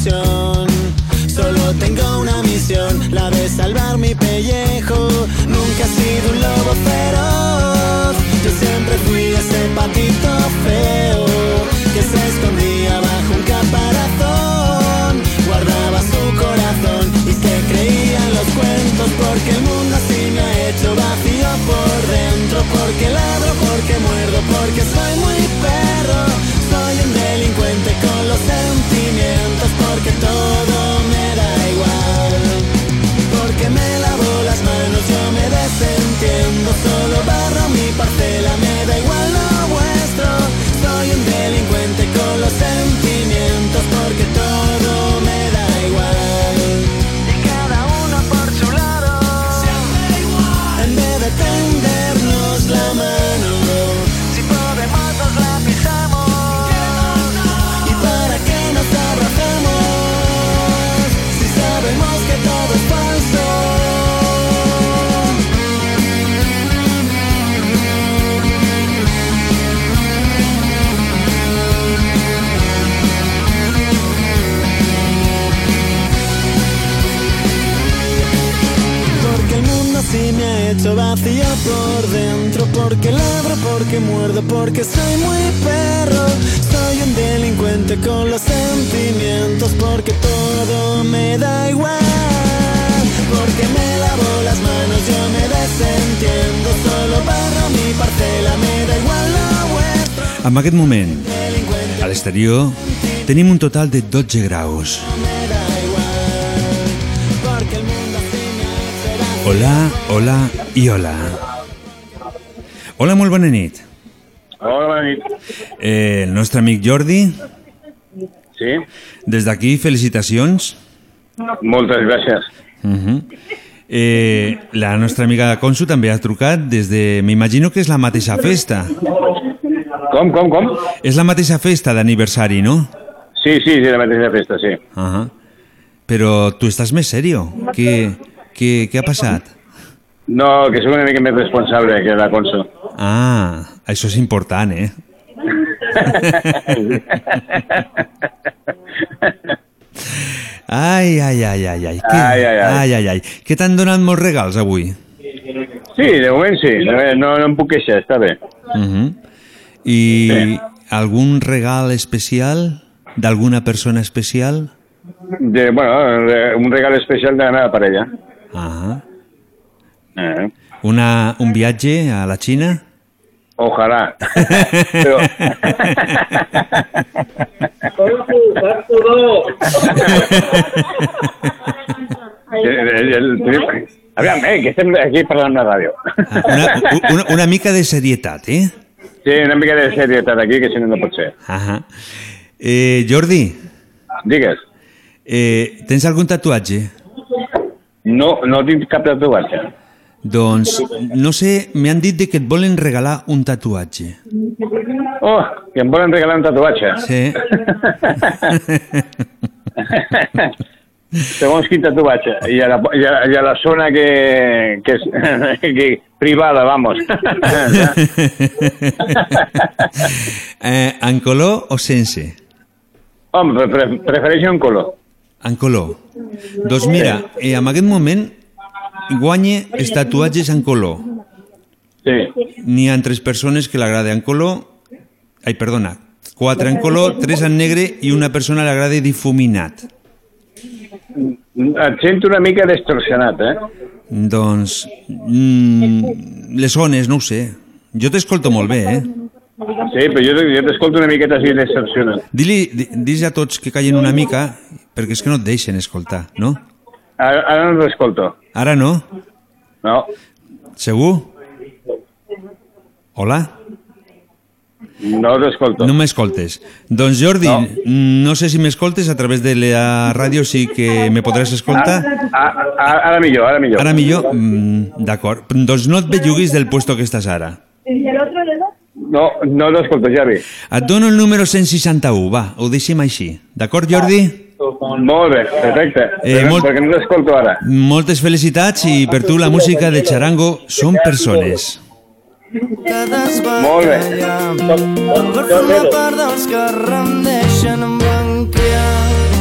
Solo tengo una misión, la de salvar mi pellejo. Nunca he sido un lobo feroz. Vacío por dentro Porque ladro, porque muerdo, porque soy muy perro. Soy un delincuente con los sentimientos Porque todo me da igual. Porque me lavo las manos, yo me desentiendo. Solo barro mi parcela, me da igual lo vuestro. En aquest moment, a l'exterior, tenim un total de 12 graus. Hola, hola i hola. Hola, molt bona nit. Hola, bona nit. Eh, el nostre amic Jordi, Sí, des d'aquí, felicitacions. moltes gràcies. Uh -huh. eh, la nostra amiga Consu també ha trucat des de... M'imagino que és la mateixa festa. Com, com, com? És la mateixa festa d'aniversari, no? Sí, sí, sí, la mateixa festa, sí. Uh -huh. Però tu estàs més serio. Què, què, què ha passat? No, que soc una mica més responsable que la Conso. Ah, això és important, eh? Ai, ai, ai, ai, ai. Què, Ai, ai, ai. ai, ai, ai. Que t'han donat molts regals avui? Sí, de moment sí, no, no em puc queixar, està bé. Uh -huh. I algun regal especial d'alguna persona especial? De, bueno, un regal especial de la meva parella. Ah. Eh, Una, un viatge a la Xina? ojalà. Però... El, el, el, aviam, eh, que estem aquí parlant de ràdio. Una, una, una mica de serietat, eh? Sí, una mica de serietat aquí, que si no no pot ser. Ahà. Eh, Jordi, Digues. eh, tens algun tatuatge? No, no tinc cap tatuatge. Doncs, no sé, m'han dit de que et volen regalar un tatuatge. Oh, que em volen regalar un tatuatge. Sí. Segons quin tatuatge. I a la, i a, i a la zona que, que és que, privada, vamos. eh, en color o sense? Home, pre pre prefereixo un color. En color. Doncs mira, eh, en aquest moment guanye els tatuatges en color. Sí. N'hi ha tres persones que l'agrada en color... Ai, perdona. Quatre en color, tres en negre i una persona l'agrada difuminat. Et sento una mica distorsionat, eh? Doncs... Mm, les zones, no ho sé. Jo t'escolto molt bé, eh? Sí, però jo, jo t'escolto una miqueta així distorsionat. Dili, di- dis a tots que callen una mica, perquè és que no et deixen escoltar, no? Ara, ara no t'escolto. Ara no? No. Segur? Hola? No t'escolto. No m'escoltes. Doncs Jordi, no. no sé si m'escoltes a través de la ràdio, sí que me podràs escoltar. Ah, ah, ara millor, ara millor. Ara millor? Mm, D'acord. Doncs no et belluguis del puesto que estàs ara. No, no t'escolto, Javi. Et dono el número 161, va, ho deixem així. D'acord, Jordi? Molt bé, perfecte. Eh, molt- Perquè no t'escolto ara. Moltes felicitats i per tu la música de Charango són persones. Molt bé. Per formar part dels que rendeixen en blanquear,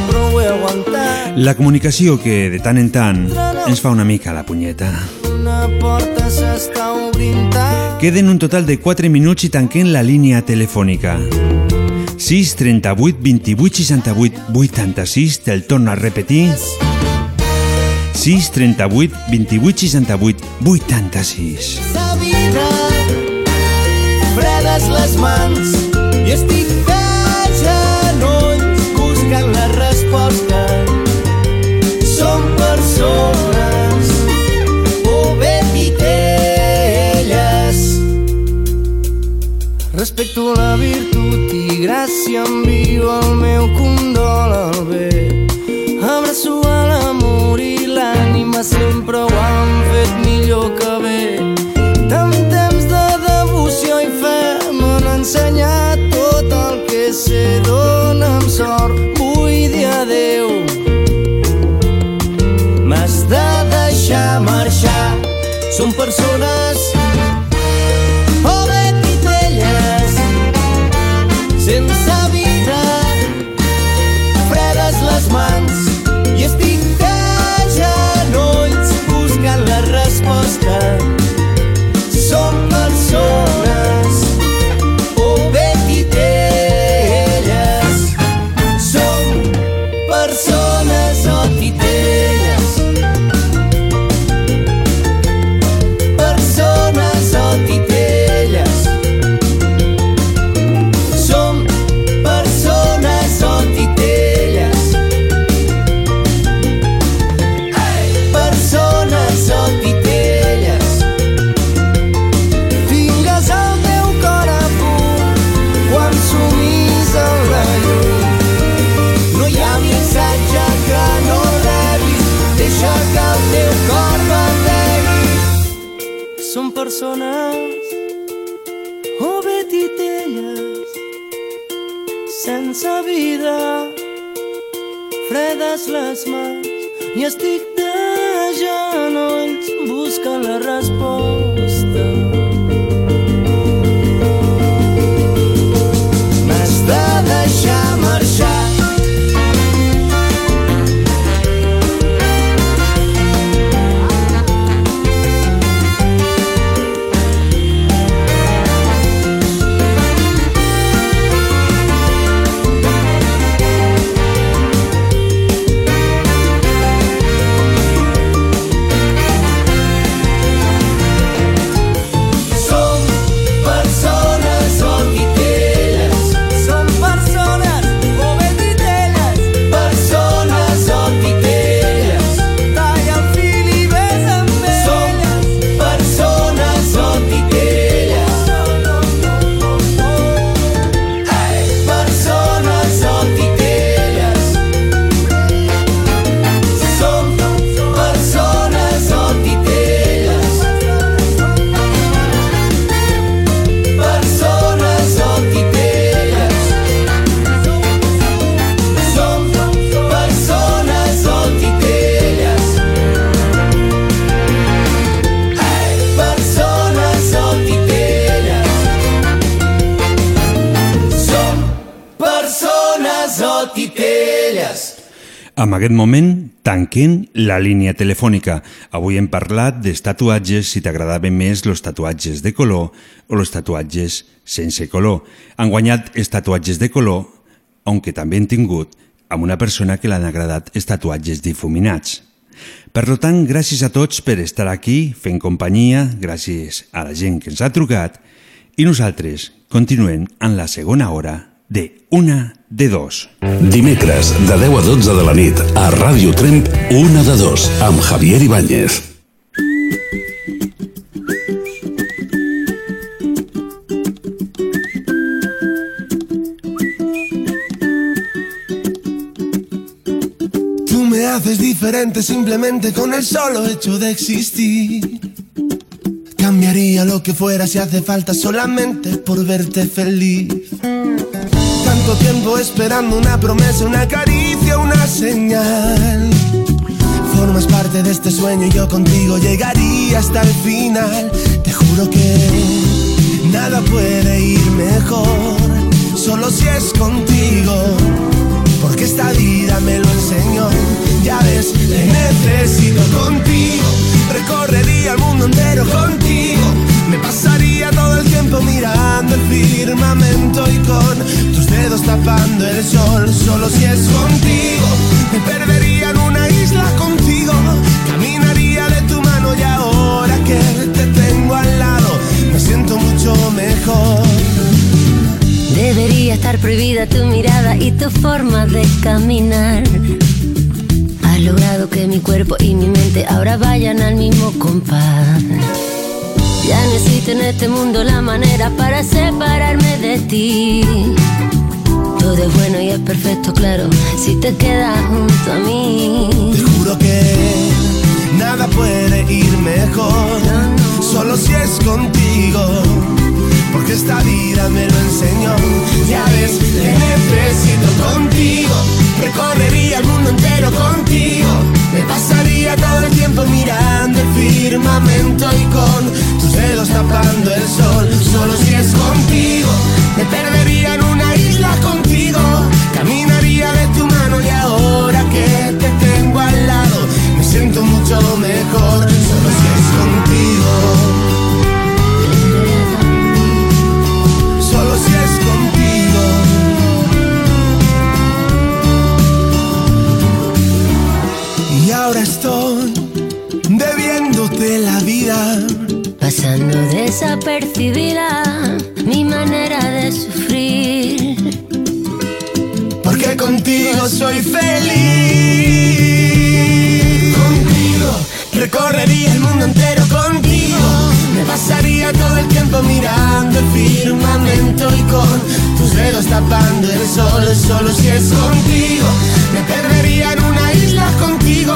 però ho he aguantat. La comunicació que de tant en tant ens fa una mica la punyeta. Una porta s'està obrint tant. Queden un total de 4 minuts i tanquem la línia telefònica. 6 38 28 68 86, te'l torno a repetir. 6 38 28 68 86. Sa vida, fredes les mans i estic de genolls buscant la resposta. Som persones o. Respecto gràcia envio el meu condol al bé. Abraço a l'amor i l'ànima sempre ho han fet millor que bé. Tant temps de devoció i fe m'han ensenyat tot el que sé. Dóna'm sort, vull dir adeu. M'has de deixar marxar. Som persones la línia telefònica. Avui hem parlat dels tatuatges, si t'agradaven més els tatuatges de color o els tatuatges sense color. Han guanyat els tatuatges de color, aunque també han tingut amb una persona que l'han agradat els tatuatges difuminats. Per tant, gràcies a tots per estar aquí fent companyia, gràcies a la gent que ens ha trucat i nosaltres continuem en la segona hora de Una de Dos. Dimecres, de 10 a 12 de la nit, a Ràdio Tremp, una de dos, amb Javier Ibáñez. Tú me haces diferente simplemente con el solo hecho de existir. Cambiaría lo que fuera si hace falta solamente por verte feliz. Tanto tiempo esperando una promesa, una caricia, una señal. Formas parte de este sueño y yo contigo llegaría hasta el final. Te juro que nada puede ir mejor, solo si es contigo. Porque esta vida me lo enseñó. Ya ves, te necesito contigo. Recorrería el mundo entero contigo. Me pasaría todo el tiempo mirando el firmamento y con tus dedos tapando el sol. Solo si es contigo. Me perdería en una isla contigo. Caminaría de tu mano y ahora que te tengo al lado, me siento mucho mejor. Debería estar prohibida tu mirada y tu forma de caminar. Has logrado que mi cuerpo y mi mente ahora vayan al mismo compás. Ya necesito en este mundo la manera para separarme de ti. Todo es bueno y es perfecto, claro, si te quedas junto a mí. Te juro que nada puede ir mejor, solo si es contigo. Porque esta vida me lo enseñó. Ya ves, te necesito contigo. Recorrería el mundo entero contigo. Me pasaría todo el tiempo mirando el firmamento y con tus dedos tapando el sol. Solo si es contigo. Me perdería en una isla contigo. Caminaría de tu mano y ahora que te tengo al lado, me siento mucho mejor. Solo si es contigo. Ahora estoy debiéndote la vida. Pasando desapercibida mi manera de sufrir. Porque contigo soy feliz. Contigo recorrería el mundo entero contigo. Me pasaría todo el tiempo mirando el firmamento y con tus dedos tapando el sol. Solo si es contigo. Me perdería en una contigo.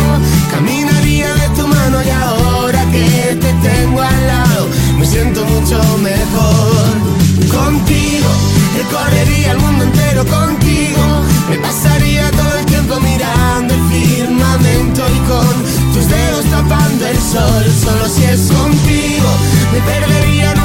Caminaría de tu mano y ahora que te tengo al lado, me siento mucho mejor. Contigo, recorrería el mundo entero contigo. Me pasaría todo el tiempo mirando el firmamento y con tus dedos tapando el sol. Solo si es contigo, me perdería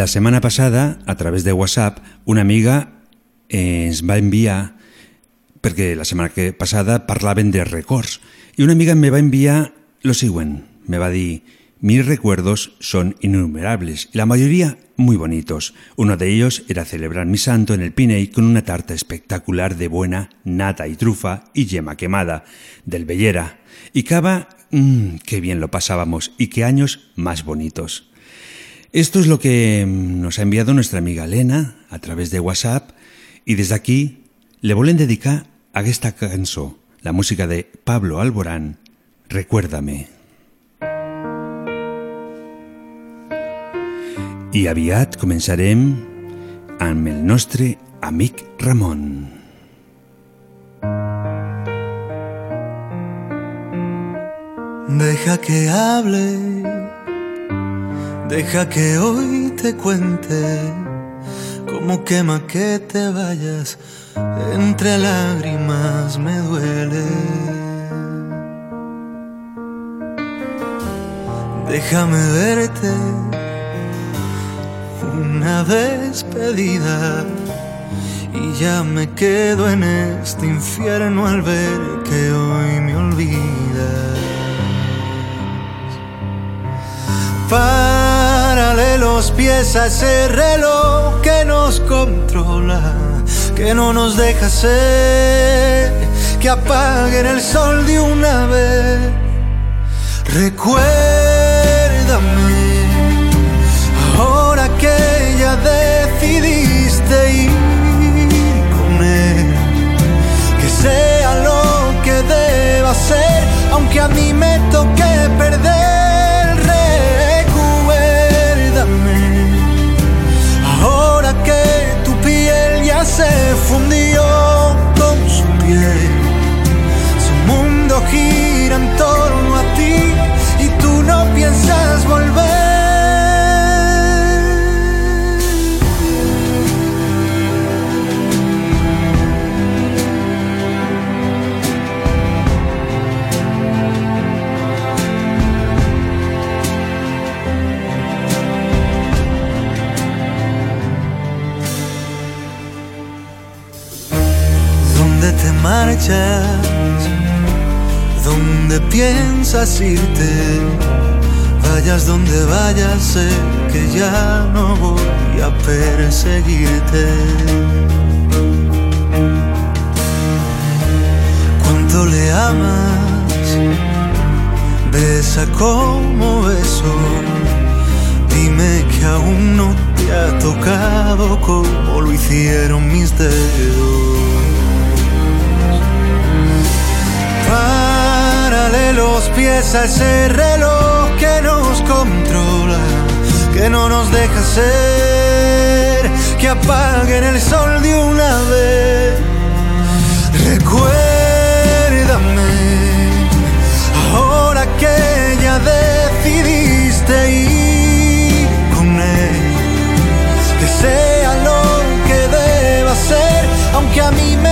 La setmana passada, a través de WhatsApp, una amiga eh, ens va enviar, perquè la setmana que passada parlaven de records, i una amiga me va enviar lo següent. Me va dir, mis recuerdos son innumerables la mayoría muy bonitos. Uno de ellos era celebrar mi santo en el Piney con una tarta espectacular de buena nata y trufa y yema quemada del Bellera. Y cava, mmm, qué bien lo pasábamos y qué años más bonitos. Esto es lo que mm, nos ha enviado nuestra amiga Elena a través de WhatsApp y desde aquí le volen dedicar a esta cançó, la música de Pablo Alborán, Recuérdame. I aviat començarem amb el nostre amic Ramon. Deja que hable, deja que hoy te cuente cómo quema que te vayas, entre lágrimas me duele. Déjame verte una despedida y ya me quedo en este infierno al ver que hoy me olvidas. Párale los pies a ese reloj que nos controla, que no nos deja ser, que apaguen el sol de una vez. Recuérdame, decidiste ir con él, que sea lo que deba ser, aunque a mí me toque perder. Recuérdame, ahora que tu piel ya se fundió con su piel, su mundo gira en torno a ti y tú no piensas volver. Marchas? ¿Dónde piensas irte? Vayas donde vayas, sé que ya no voy a perseguirte. ¿Cuánto le amas? Besa como beso. Dime que aún no te ha tocado como lo hicieron mis dedos. Los pies a ese reloj que nos controla, que no nos deja ser, que apaguen el sol de una vez. Recuérdame, ahora que ya decidiste ir con él, que sea lo que deba ser, aunque a mí me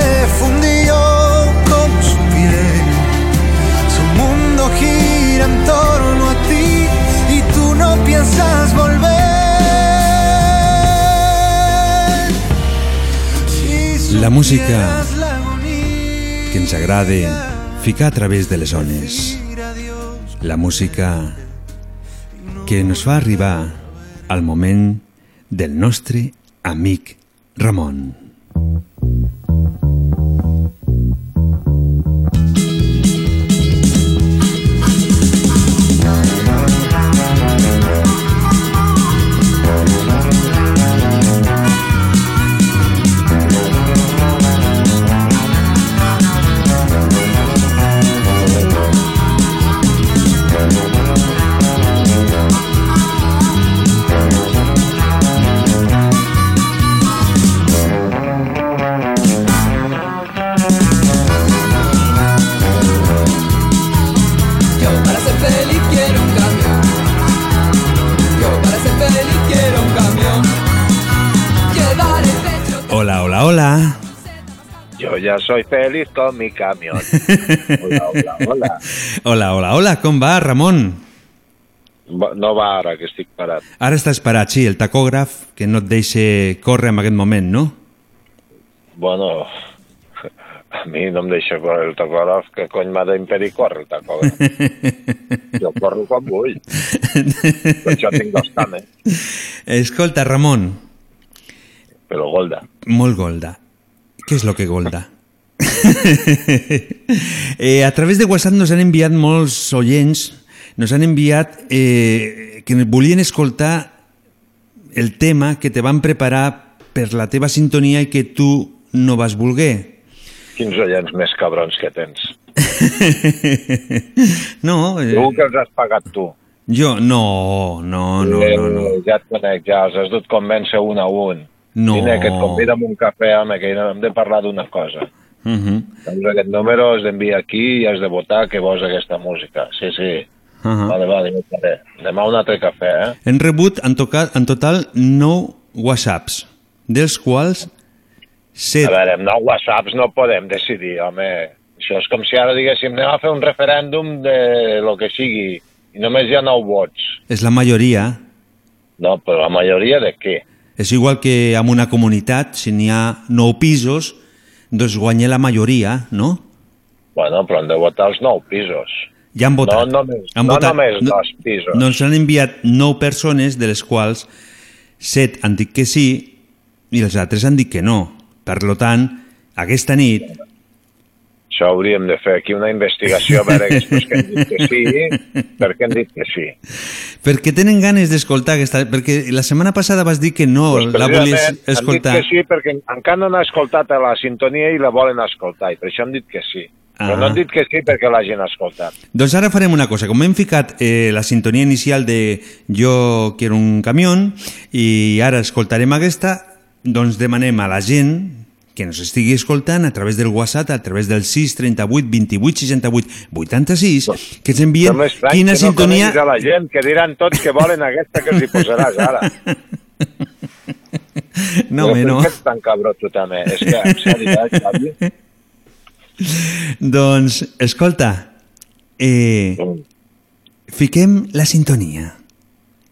se fundió con su piel, su mundo gira en torno a ti y tú no piensas volver. La música que ens agrada ficar a través de les ones. La música que ens fa arribar al moment del nostre amic Ramon. Yo soy feliz con mi camión. Hola, hola, hola. Hola, hola, hola, com va, Ramon? Va- No va ara, que estic parat. Ara estàs parat, sí, el tacògraf que no et deixa córrer en aquest moment, no? Bueno, a mi no em deixa córrer el tacògraf, que cony m'ha d'impedir córrer el tacògraf. Jo corro quan vull. Per això tinc dos cames. Escolta, Ramon, Però Golda, molt golda. Què és lo que golda? eh, a través de WhatsApp nos han enviat molts oients, nos han enviat eh, que volien escoltar el tema que te van preparar per la teva sintonia i que tu no vas voler. quins oients més cabrons que tens. No, eh, Segur que els has pagat tu. jo no, no, no, no, no. Eh, Ja et conec, ja els has dut convèncer un a un. No. Vine, que et convida a un cafè, home, que hem de parlar d'una cosa. Uh -huh. Doncs aquest número has d'enviar aquí i has de votar que vols aquesta música. Sí, sí. Uh -huh. Vale, vale, faré. Demà un altre cafè, eh? Hem rebut en, tocat, en total 9 whatsapps, dels quals 7... A veure, amb nou whatsapps no podem decidir, home. Això és com si ara diguéssim anem a fer un referèndum de lo que sigui i només hi ha nou vots. És la majoria. No, però la majoria de què? És igual que en una comunitat, si n'hi ha 9 pisos, doncs guanya la majoria, no? Bueno, però han de votar els nou pisos. Ja han votat. No només, han no votat. només dos pisos. Doncs han enviat 9 persones, de les quals 7 han dit que sí i els altres han dit que no. Per lo tant, aquesta nit Això hauríem de fer aquí una investigació a veure aquests que han dit que sí, per què han dit que sí. Perquè tenen ganes d'escoltar aquesta... Perquè la setmana passada vas dir que no Pues la volies escoltar. Han dit que sí perquè encara no han escoltat a la sintonia i la volen escoltar, i per això han dit que sí. Però Ah. no han dit que sí perquè l'hagin escoltat. Doncs ara farem una cosa. Com hem ficat eh, la sintonia inicial de Jo quiero un camión i ara escoltarem aquesta, doncs demanem a la gent que ens estigui escoltant a través del WhatsApp, a través del 638 28 68 86, que ens envien estrany quina que sintonia... no a la gent, que diran tots que volen aquesta que els hi posaràs ara. No, home, per no. què ets tan cabró tu també? És que, en sèrio, eh? Doncs, escolta, eh, fiquem la sintonia.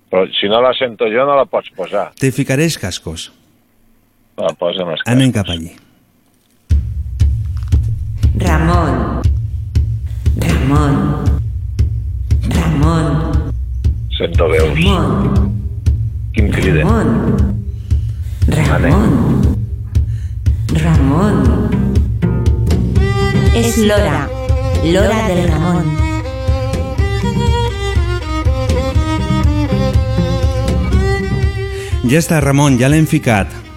Però si no la sento jo, no la pots posar. Te ficaré els cascos. La posa'm els Anem cap allí. Ramon. Ramon. Ramon. Sento veus. Ramon. Quin criden. Ramon. Ramon. Es Lora. Lora del Ramón. Ja està, Ramon, ja l'hem ficat.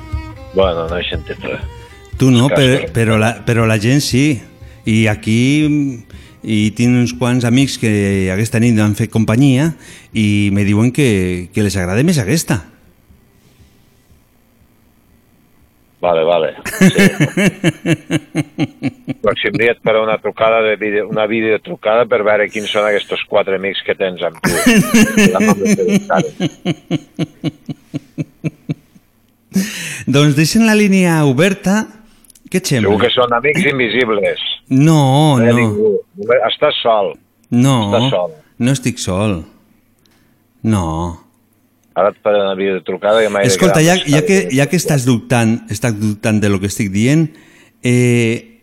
Bueno, no he sentit res. Tu no, però, però, la, però la gent sí. I aquí i tinc uns quants amics que aquesta nit m'han fet companyia i me diuen que, que les agrada més aquesta. Vale, vale. Sí. Pròxim dia et faré una trucada de vídeo, una videotrucada per veure quins són aquests quatre amics que tens amb tu. Ja no m'he fet encara. doncs deixen la línia oberta. Què et sembla? Segur que són amics invisibles. No, no, ningú. Només- Estàs sol. no, Estàs sol. no estic sol. No. Ara et faré una videotrucada i m'he de Escolta, quedar ja, ja, que, ja que estàs dubtant, estàs dubtant de lo que estic dient, eh,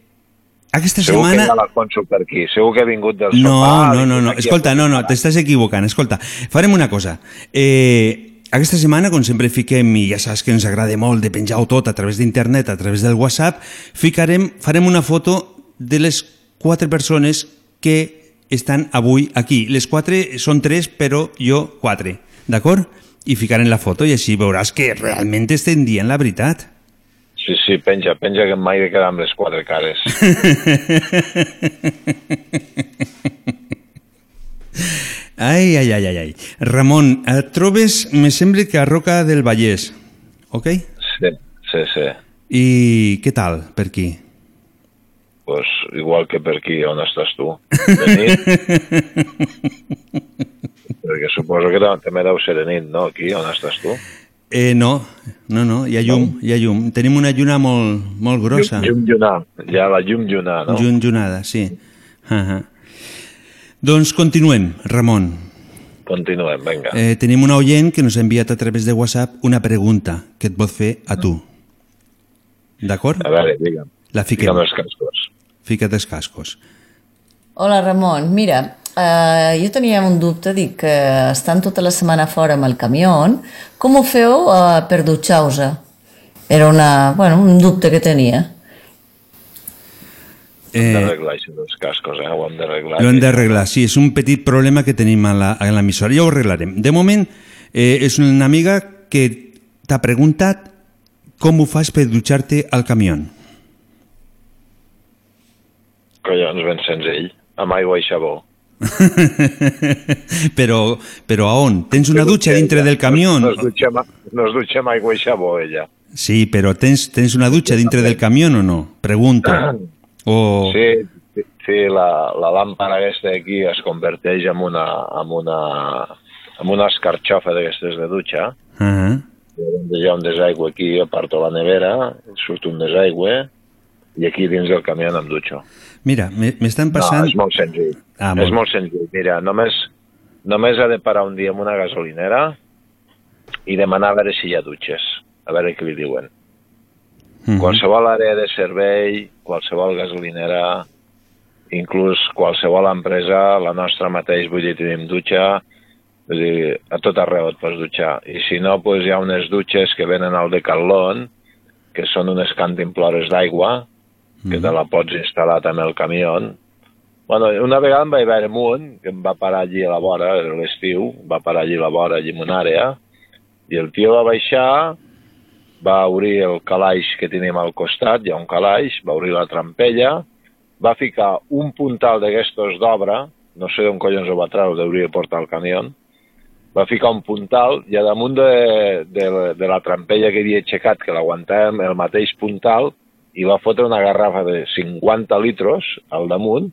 aquesta Segur setmana... que hi ha l'Alfonso per aquí. Segur que ha vingut del No, sopar. no, no, no. Aquí Escolta, no, no, t'estàs equivocant. Escolta, farem una cosa. Eh, aquesta setmana, com sempre fiquem, i ja saps que ens agrada molt de penjar-ho tot a través d'internet, a través del WhatsApp, ficarem, farem una foto de les quatre persones que estan avui aquí. Les quatre són tres, però jo quatre, d'acord? I ficarem la foto i així veuràs que realment estem dient la veritat. Sí, sí, penja, penja que mai de quedar amb les quatre cares. Ai, ai, ai, ai, ai. Ramon, et trobes, me sembla que a Roca del Vallès, ok? Sí, sí, sí. I què tal per aquí? Pues igual que per aquí, on estàs tu? De nit? Perquè suposo que tam- també deu ser de nit, no? Aquí, on estàs tu? Eh, no, no, no, hi ha llum, hi ha llum. Tenim una lluna molt, molt grossa. Llum, llum llunar. Hi ha la llum llunar, no? Llum llunada, sí. Uh -huh. Doncs continuem, Ramon. Continuem, vinga. Eh, tenim una oient que nos ha enviat a través de WhatsApp una pregunta que et pot fer a tu. D'acord? A veure, digue'm. La fiquem. Digue'm els cascos. Fica't els cascos. Hola Ramon, mira, eh, jo tenia un dubte, dic que estan tota la setmana fora amb el camió, com ho feu eh, per dutxar-vos? Era una, bueno, un dubte que tenia. Hem Eh, d'arreglar això dels cascos, eh? Ho hem d'arreglar. Lo hem d'arreglar, sí, és un petit problema que tenim a l'emissora. Ja ho arreglarem. De moment, eh, és una amiga que t'ha preguntat com ho fas per dutxar-te al camió. Collons, ben senzill. Amb aigua i xabó. però, però a on? Tens una dutxa dintre del camió? No es dutxa, no es dutxa amb aigua i xabó, ella. Sí, però tens, tens una dutxa dintre del camió o no? Pregunto. O... Sí, sí, la, la làmpara aquesta d'aquí es converteix en una, en una, en una escarxofa d'aquestes de dutxa. Uh -huh. Hi ha un desaigüe aquí, aparto la nevera, surt un desaigüe, i aquí dins del camió em dutxo. Mira, me- m'estan passant... No, és molt senzill. Ah, és molt senzill. Mira, només, només ha de parar un dia en una gasolinera i demanar a veure si hi ha dutxes, a veure què li diuen. Mhm. Qualsevol àrea de servei, qualsevol gasolinera, inclús qualsevol empresa, la nostra mateix, vull dir, tenim dutxa, vull dir, a tot arreu et pots dutxar. I si no, doncs hi ha unes dutxes que venen al Decathlon, que són unes cantimplores d'aigua, que te la pots instal·lar també al camió. Bueno, una vegada em vaig veure amb un, que em va parar allí a la vora, era l'estiu, va parar allí a la vora, allí en una àrea, i el tio va baixar, va obrir el calaix que tenim al costat, hi ha un calaix, va obrir la trampella, va ficar un puntal d'aquestos d'obra, no sé d'on collons ho va treure, hauria de portar al camió, va ficar un puntal i a damunt de, de, de la trampella que havia aixecat, que l'aguantàvem, el mateix puntal, i va fotre una garrafa de 50 litros al damunt,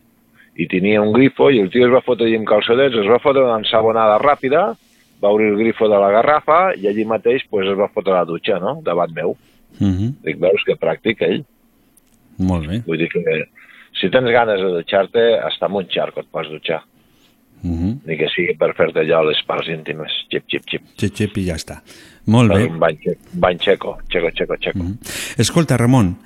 i tenia un grifo, i el tio es va fotre allí amb calçadets, es va fotre una ensabonada ràpida, va obrir el grifo de la garrafa, i allí mateix pues, es va fotre a la dutxa, no?, davant meu. Uh -huh. Dic, veus que pràctic, ell? Molt bé. Vull dir que si tens ganes de dutxar-te, hasta amb un xarco et pots dutxar. Uh -huh. Ni que sigui per fer-te allò les parts íntimes. Xip, xip, xip. Xip, xip, i ja està. Molt bé. Un bany, bany xeco, xeco, xeco, xeco. Escolta, Ramon,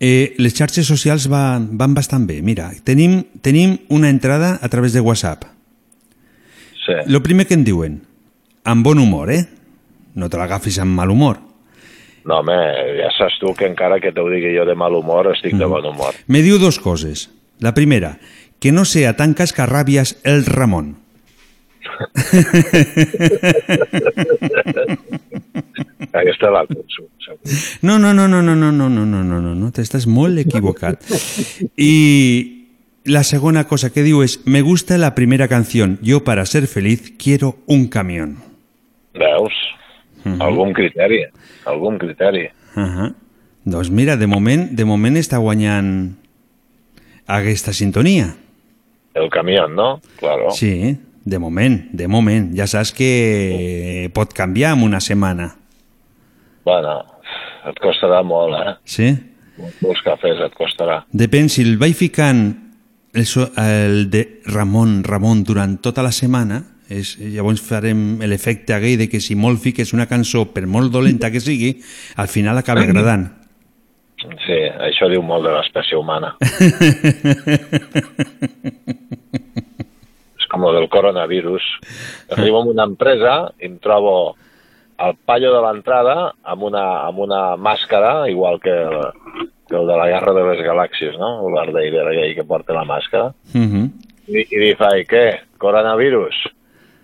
eh, les xarxes socials va, van bastant bé. Mira, tenim, tenim una entrada a través de WhatsApp. Sí. Lo primer que em diuen, amb bon humor, eh? No te l'agafis amb mal humor. No, home, ja saps tu que encara que t'ho digui jo de mal humor, estic de bon humor. Me diu dos coses. La primera, que no sea tan cascarrabias el Ramon. Aquesta la. No, no, no, no, no, no, no, no, no, no, no, no, t'estàs molt equivocat. I la segona cosa que diu és, me gusta la primera canción, yo para ser feliz quiero un camión. Veus? Algun criteri, algun criteri. Uh -huh. Doncs mira, de moment, de moment està guanyant aquesta sintonia. El camió, no? Claro. Sí, de moment, de moment. Ja saps que pot canviar en una setmana. Bueno, et costarà molt, eh? Sí? Molts cafès et costarà. Depèn, si el vaig ficant el, el de Ramon, Ramon durant tota la setmana, és, llavors farem l'efecte aquell de que si molt fiques una cançó, per molt dolenta que sigui, al final acaba agradant. Sí, això diu molt de l'espècie humana. És com el del coronavirus. Arribo a una empresa i em trobo al pallo de l'entrada amb una, amb una màscara, igual que el, que el de la Guerra de les Galàxies, no? El Darth Vader aquell que porta la màscara. Uh -huh. I, i li fa, i què? Coronavirus?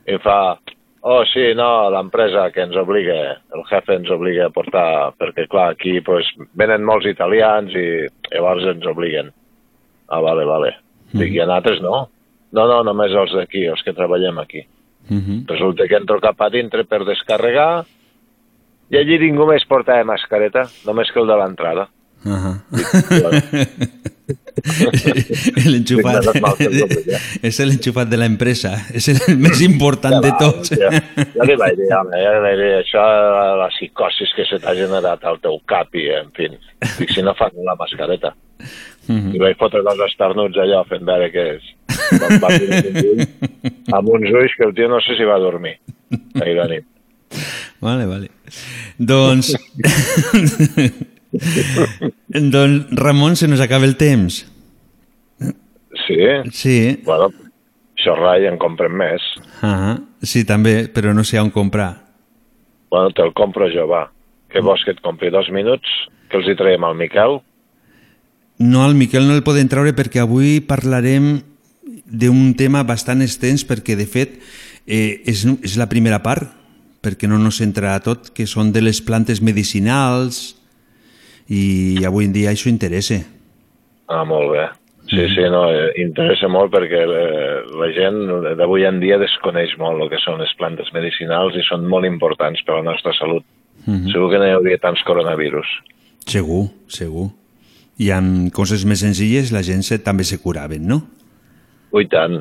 I fa, oh, sí, no, l'empresa que ens obliga, el jefe ens obliga a portar, perquè, clar, aquí pues, venen molts italians i llavors ens obliguen. Ah, vale, vale. Dic, i a nosaltres no? No, no, només els d'aquí, els que treballem aquí. Uh -huh. Resulta que entro cap a dintre per descarregar i allí ningú més portava mascareta, només que el de l'entrada. Uh -huh. El dobli, És l'enxufat de l'empresa. És el més important de tots. Ja, ja li vaig dir, home, ja li vaig dir, això, la psicosis que se t'ha generat al teu cap i, en fi, dic, si no fas la mascareta. Mhm. I vaig fotre dos esternuts allò fent veure que és. Va amb uns ulls, que el tio no sé si va dormir ahir de nit. Vale, vale. Doncs... doncs, Ramon, se nos acaba el temps. Sí? Sí. Bueno, això rai, en comprem més. Ah, sí, també, però no sé on comprar. Bueno, te'l compro jo, va. Què vols que et compri? Dos minuts? Que els hi traiem al Miquel? No, al Miquel no el podem treure perquè avui parlarem d'un tema bastant extens perquè, de fet, eh, és, és la primera part, perquè no nos entra a tot, que són de les plantes medicinals i avui en dia això interessa. Ah, molt bé. Sí, sí, no, eh, interessa molt perquè eh, la gent d'avui en dia desconeix molt el que són les plantes medicinals i són molt importants per a la nostra salut. Mhm. Segur que no hi hauria tants coronavirus. Segur, segur. I amb coses més senzilles la gent se, també se curaven, no? Ui, tant.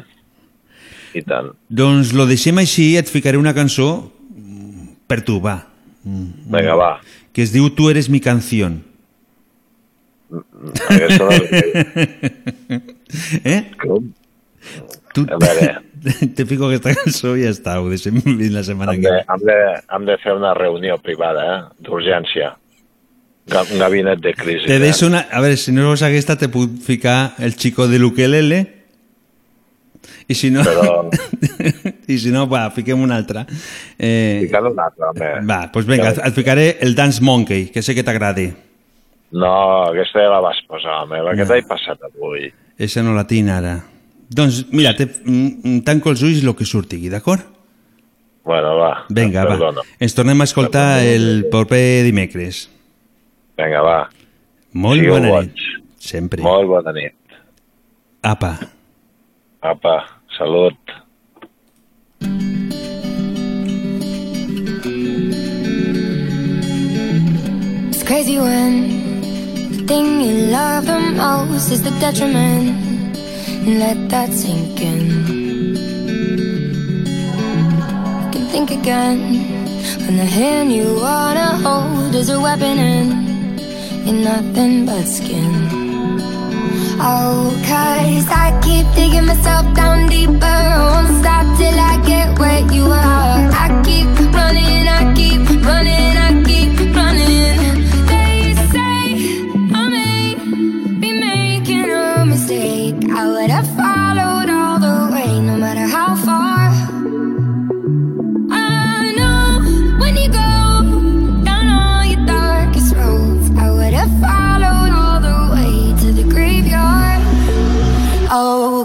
I tant. Doncs lo deixem així, et ficaré una cançó mm, per tu, va. Mm, Vinga, va. Que es diu Tu eres mi canción. Eh? Com? Tu... A veure, Te fico aquesta cançó i ja està, ho deixem la setmana hem que ve. hem, de, hem de fer una reunió privada, eh? d'urgència. Gabinet de crisi. Te eh? deixo una... A veure, si no vols aquesta, te puc ficar el chico de l'ukelele i si no... Però- I si no, va, fiquem una altra. Eh, Ficant un altre, home. va, doncs pues vinga, et ficaré el Dance Monkey, que sé que t'agrada. No, aquesta ja la vas posar, home. La que No. t'he passat avui. Esa no la tinc ara. Doncs, mira, te, tanco els ulls el que surti, d'acord? Bueno, va. Vinga, va. Perdona. Ens tornem a escoltar el proper dimecres. Vinga, va. Molt Sigueu bona bons. nit. Sempre. Molt bona nit. Apa. Apa, salut. It's crazy when thing you love the most is the detriment. And let that sink in. You can think again when the hand you wanna hold is a weapon and you're nothing but skin. Oh, cause I keep digging myself down deeper. Won't stop till I get where you are. I keep running, I keep running, I keep running.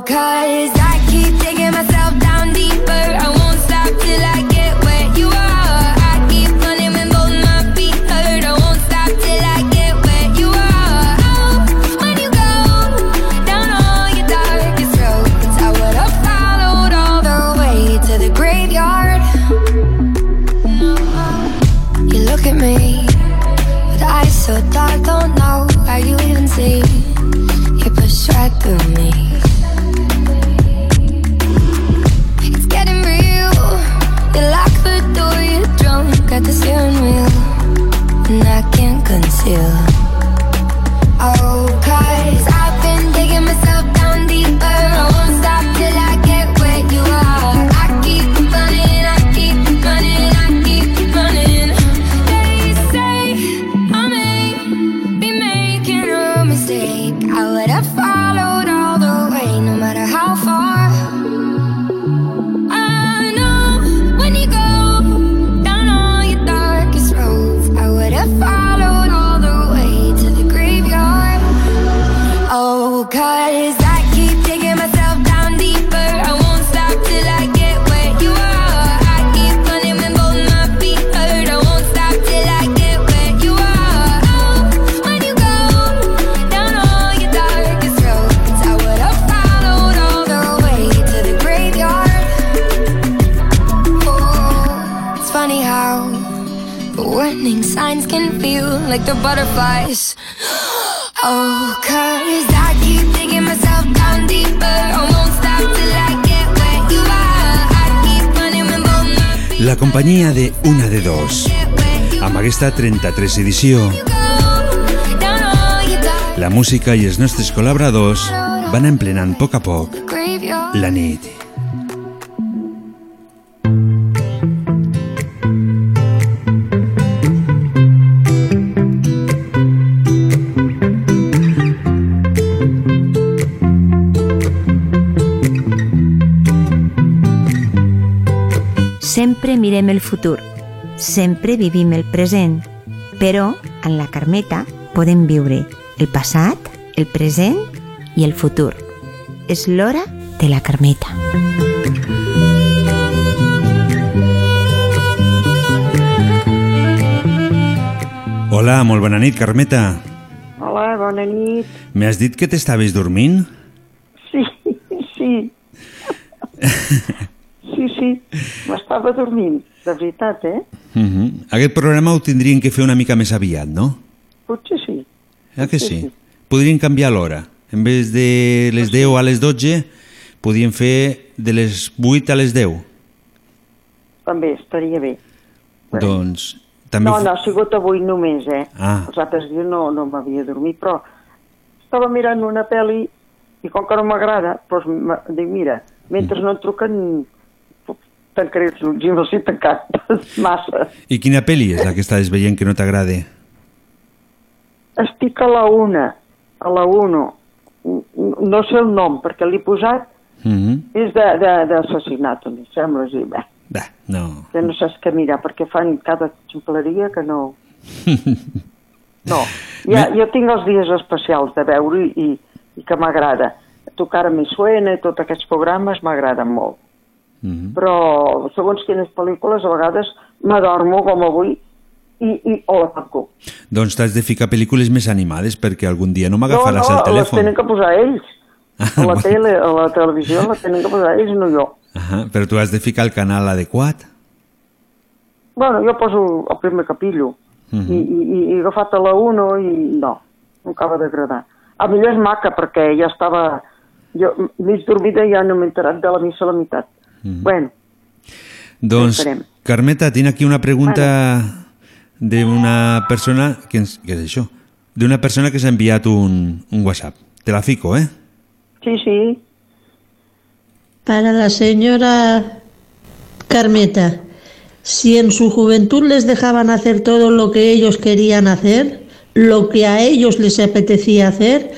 Cause butterflies. Oh, cause I keep deeper. I won't stop till I get where you are. I keep running with both my feet La companyia de Una de Dos. Amb aquesta 33 edició, la música i els nostres col·laboradors van emplenant a poc a poc la nit. Sempre mirem el futur, sempre vivim el present, però en la Carmeta podem viure el passat, el present i el futur. És l'hora de la Carmeta. Hola, molt bona nit, Carmeta. Hola, bona nit. M'has dit que t'estaves dormint? Sí, sí. Sí, m'estava dormint, de veritat, eh? Uh -huh. Aquest programa ho tindrien que fer una mica més aviat, no? Potser sí. Eh que Sí, sí? Podrien canviar l'hora. En vez de les 10 a les 12, podien fer de les 8 a les 10. També estaria bé. Doncs també... no, no, ha sigut avui només, eh? Ah. Els altres dies no, no m'havia dormit, però estava mirant una pel·li i com que no m'agrada, doncs dic, mira, mentre no em truquen tancaré els ulls i me'ls he tancat massa. I quina pel·li és la que estàs veient que no t'agrada? Estic a la una, a la uno. No sé el nom, perquè l'he posat, Uh -huh. és d'assassinat, em sembla, sí, bé. No. que no saps què mirar, perquè fan cada ximpleria que no... No, ja, jo tinc els dies especials de veure i, i que m'agrada. Tu cara me suena i tots aquests programes m'agraden molt. Mhm. Però segons quines pel·lícules a vegades m'adormo com avui i, i o la tanco. Doncs t'has de ficar pel·lícules més animades perquè algun dia no m'agafaràs no, el no, les telèfon. tenen que posar ells. A la tele, a la televisió la tenen que posar ells, no jo. Ahà, però tu has de ficar el canal adequat. Bueno, jo poso el primer capillo Mhm. i, i, i he agafat a la 1 i no, no acaba d'agradar. A millor és maca perquè ja estava... Jo mig dormida i ja no m'he enterat de la missa a la meitat. Bueno. Carmeta, tinc aquí una pregunta d'una persona... Què, ens, què és això? D'una persona que s'ha enviat un, un WhatsApp. Te la fico, eh? sí, sí, Para la señora Carmeta, si en su juventud les dejaban hacer todo lo que ellos querían hacer, lo que a ellos les apetecía hacer,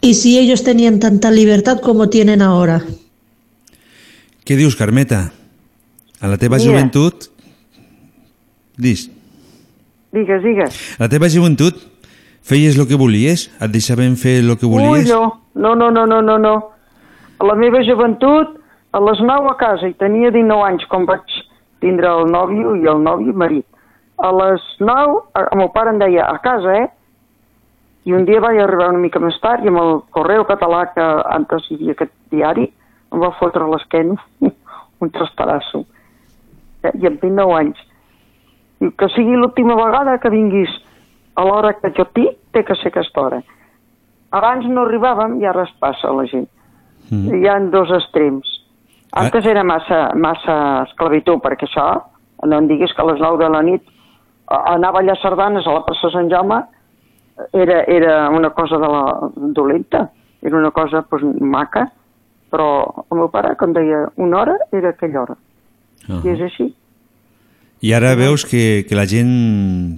y si ellos tenían tanta libertad como tienen ahora. Què dius, Carmeta? A la teva Mira. joventut... Dis. digues, digues. A la teva joventut feies el que volies? Et deixaven fer el que Ui, volies? no, no, no, no, no, no, no. A la meva joventut, a les 9 a casa, i tenia 19 anys quan vaig tindre el nòvio i el nòvio marit. A les 9, a- el meu pare em deia, a casa, eh? I un dia vaig arribar una mica més tard i amb el correu català que antes hi havia aquest diari em va fotre a l'esquena un trastarasso. Eh, I amb 29 anys. I que sigui l'última vegada que vinguis a l'hora que jo tinc, té que ser aquesta hora. Abans no arribàvem i ara es passa la gent. Mm. Hi ha dos extrems. Antes era massa, massa esclavitud, perquè això, no em diguis que a les 9 de la nit a- anar a sardanes a la plaça Sant Jaume era, era una cosa de la dolenta, era una cosa pues, maca, però el meu pare, quan deia una hora, era aquella hora. Ah. I és així. I ara veus que, que la gent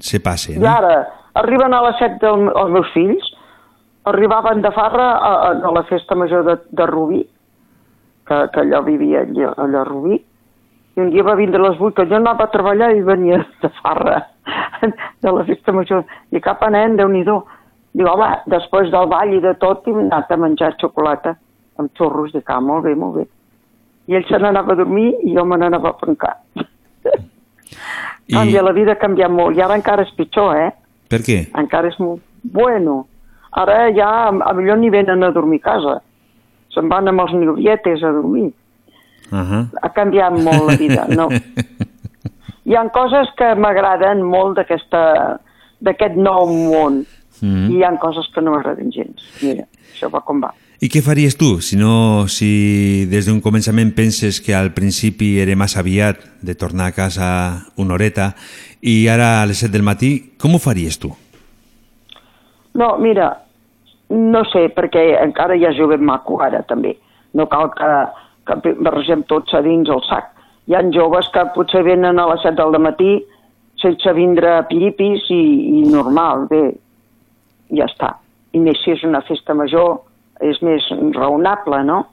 se passa, I no? ara, arriben a les 7 del, els meus fills, arribaven de Farra a, a, a la festa major de, de Rubí, que, que allò vivia allà, allà a Rubí, i un dia va vindre a les 8, que jo anava a treballar i venia de Farra, de la festa major, i cap a nen, déu nhi Diu, home, després del ball i de tot, hem anat a menjar xocolata amb xurros, dic, ah, molt bé, molt bé. I ell se n'anava a dormir i jo me n'anava a pencar. I- Canvia, la vida ha canviat molt, i ara encara és pitjor, eh? Per què? encara és molt bueno. Ara ja a millor ni venen a dormir a casa. Se'n van amb els novietes a dormir. Uh -huh. Ha canviat molt la vida, no? Hi ha coses que m'agraden molt d'aquest nou món Mm. i hi ha coses que no m'agraden gens. Mira, això va com va. I què faries tu si no, si des d'un començament penses que al principi era massa aviat de tornar a casa una horeta i ara a les 7 del matí, com ho faries tu? No, mira, no sé, perquè encara hi ha jovent maco ara també. No cal que, que barregem tots a dins el sac. Hi ha joves que potser venen a les 7 del matí sense vindre a piripis i, i normal, bé, ja està. I més si és una festa major, és més raonable, no?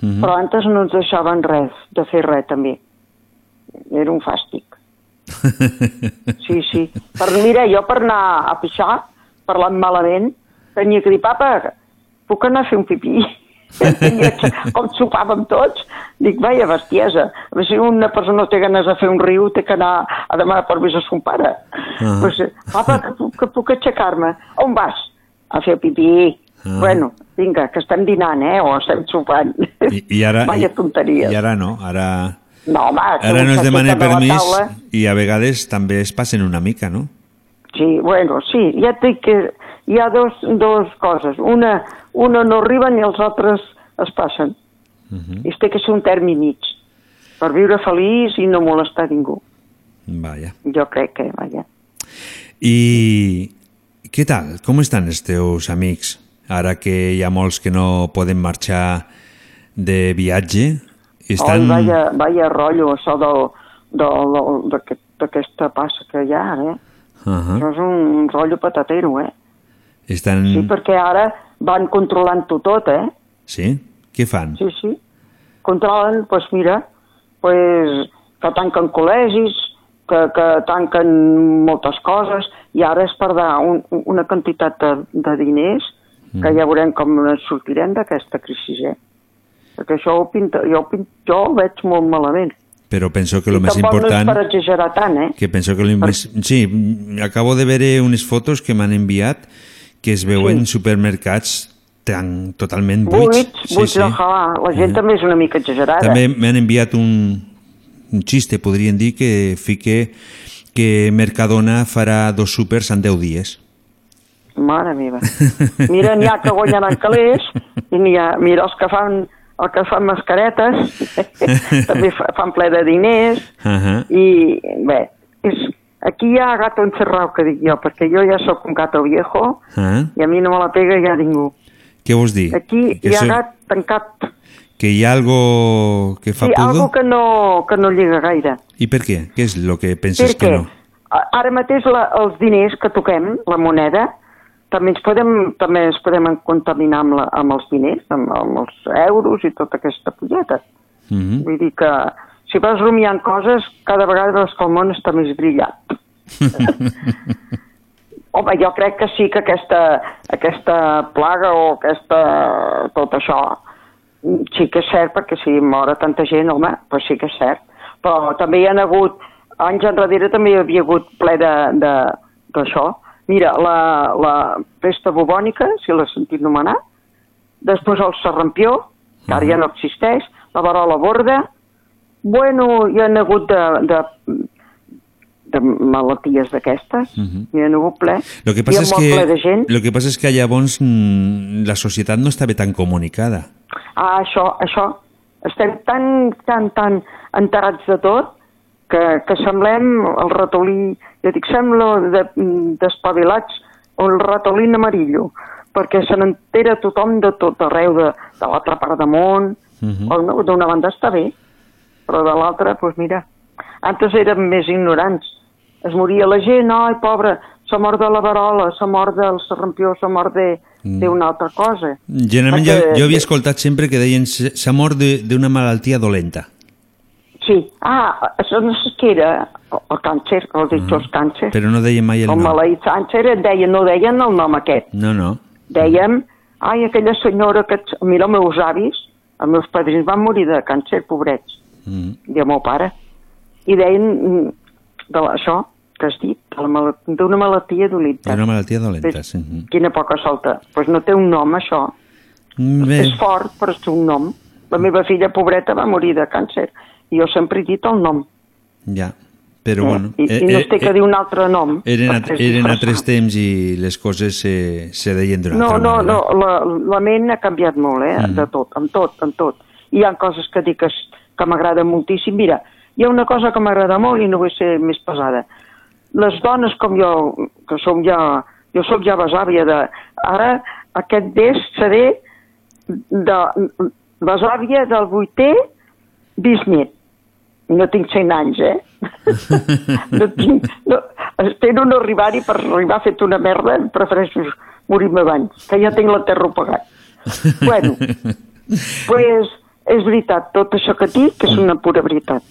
Mm -hmm. Però antes no ens deixaven res, de fer res també. Era un fàstic. Sí, sí. Per, mira, jo per anar a pixar, parlant malament, tenia que dir, papa, puc anar a fer un pipí? Com sopàvem tots, dic, vaia bestiesa. A veure si una persona té ganes de fer un riu, té que anar a demanar permís a son pare. Ah. Pues, papa, que que puc aixecar-me? On vas? A fer pipí. Ah. Bueno, vinga, que estem dinant, eh? O estem sopant. I, i ara, Vaya tonteries. I ara no, ara, No, home, ara no es demana permís taula. i a vegades també es passen una mica, no? Sí, bueno, sí, ja et dic que hi ha dos, dos coses. Una, una no arriben i els altres es passen. Uh -huh. I es té que ser un termi mig per viure feliç i no molestar ningú. Vaja. Jo crec que, vaja. I què tal? Com estan els teus amics? Ara que hi ha molts que no poden marxar de viatge, estan... Oi, vaya, vaya rotllo, això del, del, del, d'aquest- d'aquesta passa que hi ha, eh? Uh -huh. Això és un rotllo patatero, eh? Estan... Sí, perquè ara van controlant-ho tot, eh? Sí? Què fan? Sí, sí. Controlen, doncs mira, pues, que tanquen col·legis, que, que tanquen moltes coses, i ara es perdrà un, una quantitat de, de diners que ja veurem com ens sortirem d'aquesta crisi, eh? Perquè això ho pinta, jo, ho pinta, jo ho veig molt malament. Però penso que el més important... no és per exagerar tant, eh? Que penso que el més... Sí, acabo de veure unes fotos que m'han enviat que es veuen Sí. supermercats tan, totalment buits. Buits, buits, sí, sí. ojalà. La gent Eh. també és una mica exagerada. També m'han enviat un, un xiste, podrien dir, que fique que Mercadona farà dos súpers en 10 dies. Mare meva. Mira, n'hi ha que guanyaran calés i n'hi ha, mira, els que fan el que fan mascaretes també fa- fan ple de diners Uh -huh. i bé, és, aquí hi ha gato encerrado que dic jo, perquè jo ja sóc un gato viejo Ah, i a mi no me la pega ja ningú. Què vols dir? Aquí que, hi ha so- gat tancat. que hi ha algo que fa Sí, pudor? algo que no, que no lliga gaire. I per què? Què és el que penses que Perquè no? a- ara mateix la, els diners que toquem, la moneda, també ens podem, també ens podem contaminar amb, la, amb els diners, amb, amb els euros i tota aquesta polleta. Uh -huh. Vull dir que si vas rumiant coses, cada vegada veus que el món està més brillant. Home, jo crec que sí que aquesta, aquesta plaga o aquesta, tot això sí que és cert, perquè si mora tanta gent, home, doncs sí que és cert. Però també hi ha hagut, anys enrere també hi havia hagut ple de- de- d'això. Mira, la, la pesta bubònica, si l'has sentit nomenar, després el serrampió, que ara ja no existeix, la varola borda, bueno, hi ha hagut de, de, de malalties d'aquestes, Mhm. hi ha hagut ple, Lo que hi passa ha molt que, ple de gent. lo que passa és que llavors mm, la societat no estava tan comunicada. Ah, això, això. Estem tan, tan, tan enterats de tot que, que semblem el ratolí, jo dic, sembla de- d'espavilats o el ratolí amarillo, perquè se n'entera tothom de tot arreu, de, de l'altra part de món, Mhm. o no, d'una banda està bé, però de l'altra, doncs mira, antes érem més ignorants. Es moria la gent, ai, pobra, s'ha mort de la varola, s'ha mort del serrampió, s'ha mort de- Mm. d'una altra cosa. Generalment jo, Perquè- jo havia escoltat sempre que deien "S- s'ha mort de- d'una malaltia dolenta. Sí. Ah, això no sé què era, el, el càncer, el ditjós càncer. Però no deien mai el El nom. maleït càncer, deien, no deien el nom aquest. No, no. Dèiem, ai, aquella senyora que... Mira, els meus avis, els meus padrins van morir de càncer, pobrets, Mm. i el meu pare. I deien mm, de la- això que has dit, d'una malaltia dolenta. D'una malaltia dolenta, sí. Mhm. Quina poca solta. Doncs pues no té un nom, això. Mm, Bé, És fort, però té un nom. La meva filla, pobreta, va morir de càncer. Jo sempre he dit el nom. ja. Però, bueno... I, eh, i no eh, es té que eh, dir un altre nom. Eren, at és eren altres temps i les coses se, se deien d'una No, altra no, manera. no, la, la ment ha canviat molt, eh, Mm. de tot, amb tot, amb tot. Hi ha coses que dic que, que m'agraden moltíssim. Mira, hi ha una cosa que m'agrada molt i no vull ser més pesada. Les dones com jo, que som ja... Jo sóc ja besàvia de... Ara, aquest des seré de besàvia del vuitè bisnet. No tinc 100 anys, eh? no tinc, no, espero no arribar-hi per arribar fet una merda, prefereixo morir-me abans, que ja tinc la terra pagat. Bueno, pues, és veritat, tot això que dic és una pura veritat.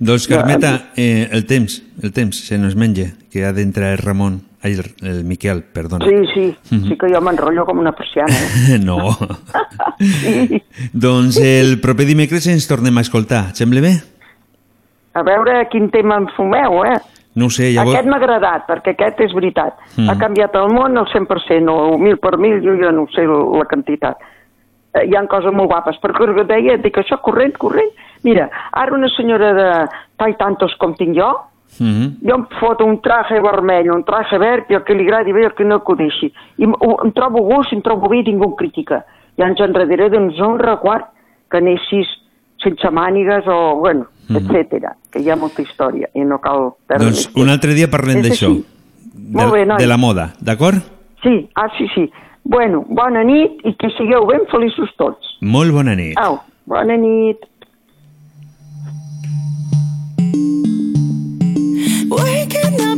Doncs, Carmeta, eh, el temps, el temps se nos menja, que ha d'entrar el Ramon, ai, el, el Miquel, perdona. Sí, sí, sí que jo m'enrotllo com una persiana. Eh? no. doncs el proper dimecres ens tornem a escoltar, et sembla bé? A veure quin tema em fumeu, eh? No ho sé, Aquest llavors... m'ha agradat, perquè aquest és veritat. Mm. Ha canviat el món al 100%, o mil per mil, jo ja no sé la quantitat. Eh, hi ha coses molt guapes, perquè el que deia, dic això corrent, corrent. Mira, ara una senyora de tai tantos com tinc jo, Mhm. jo em foto un traje vermell, un traje verd, i el que li agradi bé i el que no acudeixi. I em, trobo gust, em trobo bé i ningú em critica. Ja ens enrediré d'uns honra quart que anessis sense mànigues o, bueno, Mhm. etcètera, que hi ha molta història i no cal perdre Doncs un altre dia parlem d'això. Molt de, bé, de la moda, d'acord? Sí, ah, sí, sí. Bueno, bona nit i que sigueu ben feliços tots. Molt bona nit. Au, bona nit. Waking up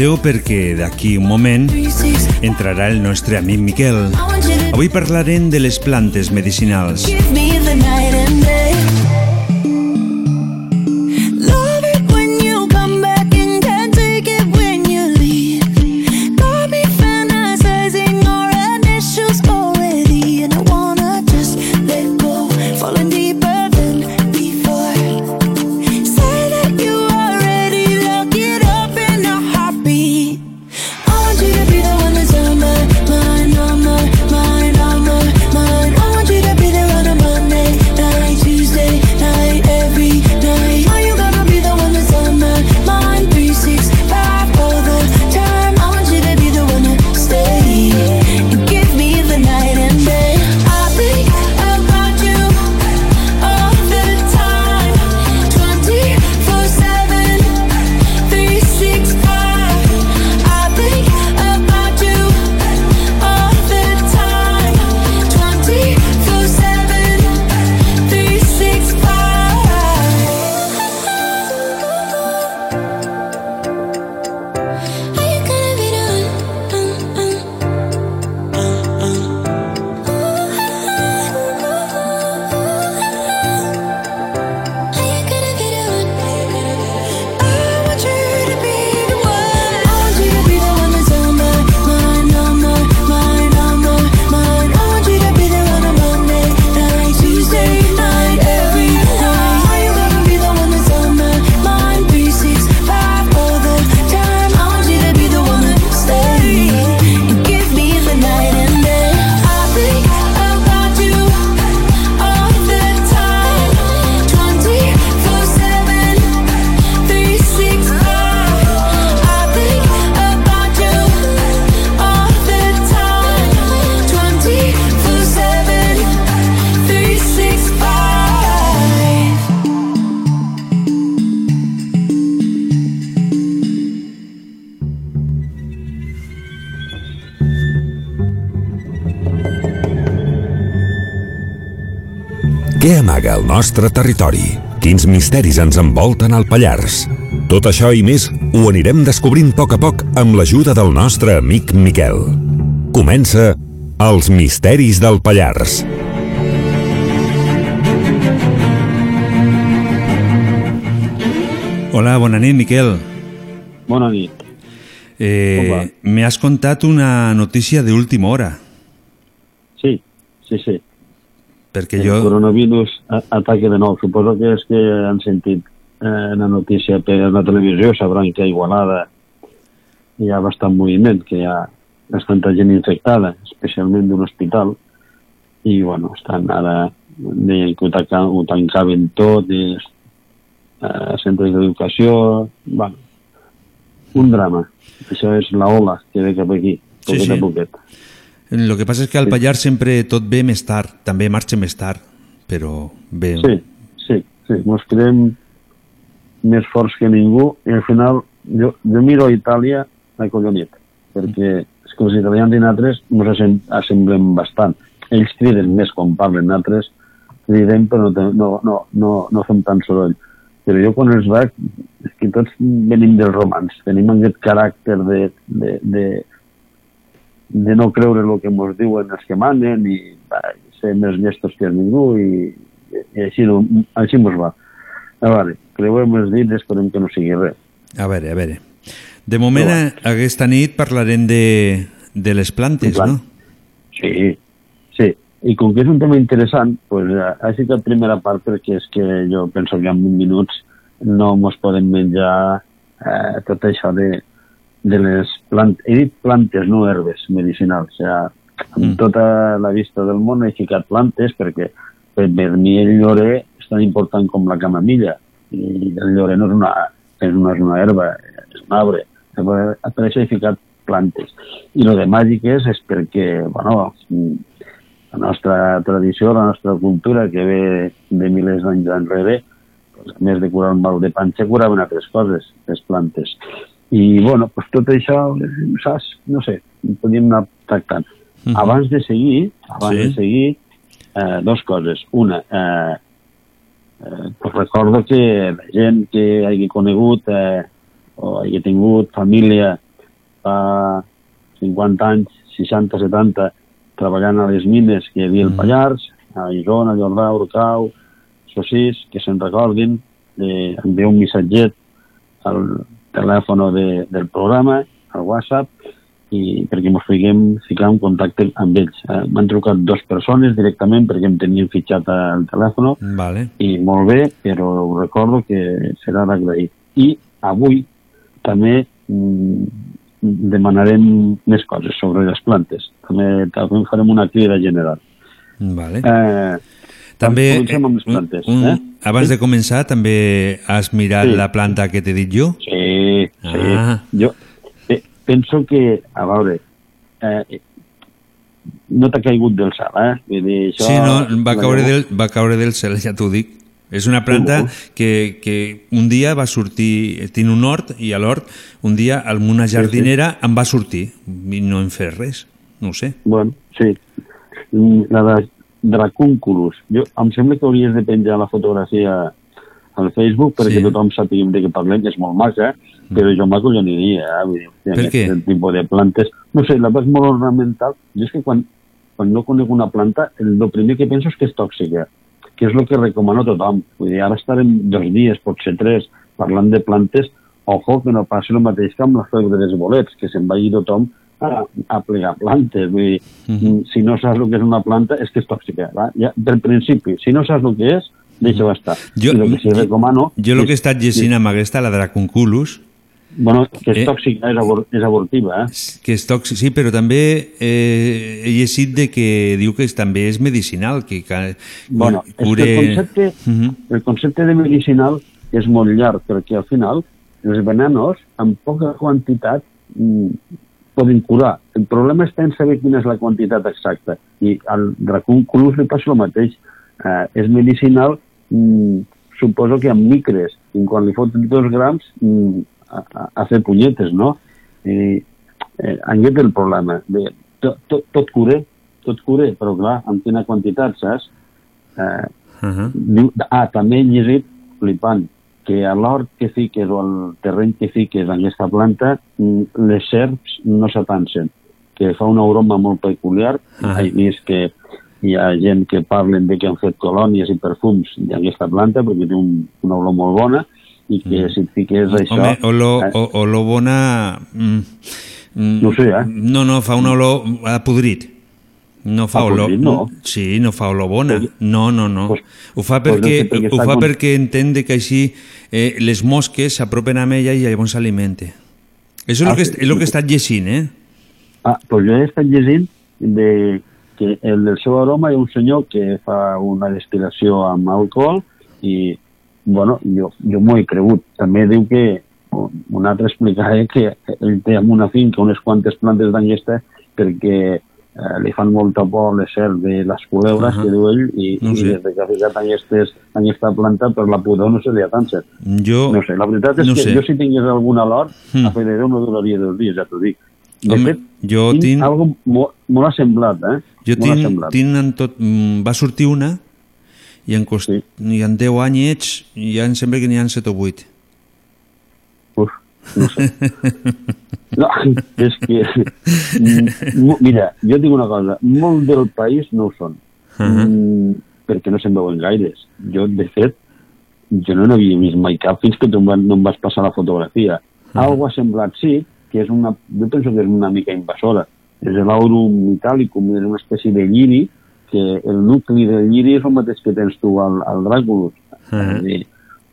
Marxeu perquè d'aquí un moment entrarà el nostre amic Miquel. Avui parlarem de les plantes medicinals. Nostre territori? Quins misteris ens envolten al Pallars? Tot això i més ho anirem descobrint a poc a poc amb l'ajuda del nostre amic Miquel. Comença Els misteris del Pallars. Hola, bona nit, Miquel. Bona nit. Eh, me has contat una notícia d'última hora. Sí, sí, sí. Perquè el jo... coronavirus a- ataca de nou. Suposo que és que han sentit eh, la notícia per la televisió, sabran que a Igualada hi ha bastant moviment, que hi ha bastanta gent infectada, especialment d'un hospital, i bueno, estan ara deien que ho, tanca, ho tancaven tot, i, eh, centres d'educació, bueno, un drama. Això és la ola que ve cap aquí, Sí, poquet sí. a poquet. Lo que passa és que al Pallars sempre tot ve més tard, també marxa més tard, però bé... Sí, sí, sí, mos creiem més forts que ningú i al final jo, jo miro a Itàlia acollonit, perquè és que els italians i nosaltres ens assem- assemblem bastant. Ells criden més quan parlen, nosaltres cridem però no, no, no, no, no fem tant soroll. Però jo quan els veig, és que tots venim dels romans, tenim aquest caràcter de, de, de, de no creure el que ens diuen els que manen i ser més llestos que ningú i, i així, no, així mos va. A veure, creuem els dits esperem que no sigui res. A veure, a veure. De moment, eh, aquesta nit parlarem de, de les plantes, no? Sí, sí. I com que és un tema interessant, pues, eh, ha citat primera part perquè és que jo penso que en 20 minuts no mos podem menjar eh, tot això de, de les plantes. He dit plantes, no herbes medicinals. O sigui, amb Mm. tota la vista del món he ficat plantes perquè per, mi el llorer és tan important com la camamilla. I el llorer no és una, és una, és una herba, és un arbre. Per això he ficat plantes. I el de màgiques és perquè, bueno, la nostra tradició, la nostra cultura, que ve de milers d'anys enrere, doncs, a més de curar un mal de panxa, curaven altres coses, les plantes. I, bueno, pues tot això, saps? No sé, podíem anar tractant. Mhm. Abans de seguir, abans Sí. de seguir, eh, dos coses. Una, eh, eh, pues recordo que la gent que hagi conegut eh, o hagi tingut família fa 50 anys, 60, 70, treballant a les mines que hi havia al Pallars, a Isona, Jordà, Urcau, Sossís, que se'n recordin, eh, envia un missatget al telèfon de, del programa, al WhatsApp, i perquè ens puguem ficar en contacte amb ells. Eh, M'han trucat dues persones directament perquè em tenien fitxat al telèfon Vale. i molt bé, però ho recordo que serà d'agrair. I avui també mm, demanarem més coses sobre les plantes. També, també farem una crida general. Vale. Eh, També, comencem amb les un- plantes. un- eh? abans de començar, també has mirat Sí. la planta que t'he dit jo? Sí, sí. Ah. Jo eh, penso que, a veure, eh, no t'ha caigut del cel, eh? Vull dir, això, Sí, no, va caure, del, va caure del cel, ja t'ho dic. És una planta que, que un dia va sortir, tinc un hort, i a l'hort, un dia, amb una jardinera, em va sortir, i no em fes res, no ho sé. Bueno, sí. Mm, La de Dracúnculus. Jo, em sembla que hauries de penjar la fotografia al Facebook perquè Sí. tothom sàpiga de què parlem, és molt maca, però jo m'acolloniria. Eh? Vull dir, hòstia, Per què? Aquest tipus de plantes. No sé, la veig molt ornamental. Jo és que quan, quan no conec una planta, el, el primer que penso és que és tòxica, que és el que recomano a tothom. Vull dir, ara estarem dos dies, potser tres, parlant de plantes, ojo que no passi el mateix que amb la febre dels bolets, que se'n vagi tothom a, a plegar plantes. Vull dir, mm, si no saps el que és una planta, és que és tòxica. Va? Ja, per principi, si no saps el que és, deixa-ho estar. Jo- I el que sí recomano... Jo el que he estat llegint amb aquesta, la Dracunculus, Bueno, que és Eh? tòxica, és, abor és abortiva, eh? que és tòxic, sí, però també eh, he llegit de que diu que és, també és medicinal, que, que Bueno, és cure... que el concepte, Mhm. el concepte de medicinal és molt llarg, perquè al final els venenos, en poca quantitat, mm, poden curar. El problema està en saber quina és la quantitat exacta. I al dracunculus li passa el mateix. Eh, és medicinal, mm, suposo que amb micres, i quan li foten dos grams, mm, a, a, fer punyetes, no? I, eh, aquest és el problema. Bé, tot, tot, tot cura, tot cura, però clar, amb quina quantitat, saps? Eh, Uh -huh. Diu, ah, també he llegit, flipant, que a l'hort que fiques o al terreny que fiques en aquesta planta, mm, les serps no s'atansen. que fa una aroma molt peculiar. Ah. He vist que hi ha gent que parlen de que han fet colònies i perfums d'aquesta planta perquè té un, una olor molt bona i que si et fiques això... Home, olor, eh, o, olor bona... Mm, mm, No sé, eh? No, no, fa una olor a podrit. No fa olor... podrit, no. Sí, no fa olor bona. No, no, no. ho fa pues no perquè, sé, perquè ho està fa perquè entén que així eh, les mosques s'apropen a ella i llavors s'alimenta. Això és, Ah, el que, sí. és el que he estat llegint, eh? Ah, doncs jo he estat llegint de que el del seu aroma hi ha un senyor que fa una destil·lació amb alcohol i, bueno, jo, jo m'ho he cregut. També diu que un altre explicaré que ell té en una finca unes quantes plantes d'angesta perquè eh, li fan molta por les serps de les culebres, Ahà. que diu ell, i, No ho i sé. des de que ha ficat aquestes, aquesta planta per la pudor no se li ha càncer. Jo... No sé, la veritat és no que sé. jo si tingués algun alort, Hmm. a fe de Déu no duraria dos dies, ja t'ho dic. De Home, fet, jo tinc, tinc- algo molt, molt assemblat, eh? Jo molt tinc, assemblat. tinc en tot... mm, Va sortir una i en, cost... sí. i en 10 anyets i ja em sembla que n'hi ha 7 o 8. Uf, no sé. No, és que... Mira, jo tinc una cosa. Molt del país no ho són. Ahà. mm, perquè no se'n veuen gaires. Jo, de fet, jo no n'havia vist mai cap fins que tu no em vas passar la fotografia. Algo assemblat sí, que és una... Jo penso que és una mica invasora. És l'aurum italicum, és una espècie de lliri, que el nucli del lliri és el mateix que tens tu al, al Dràculus. És a dir,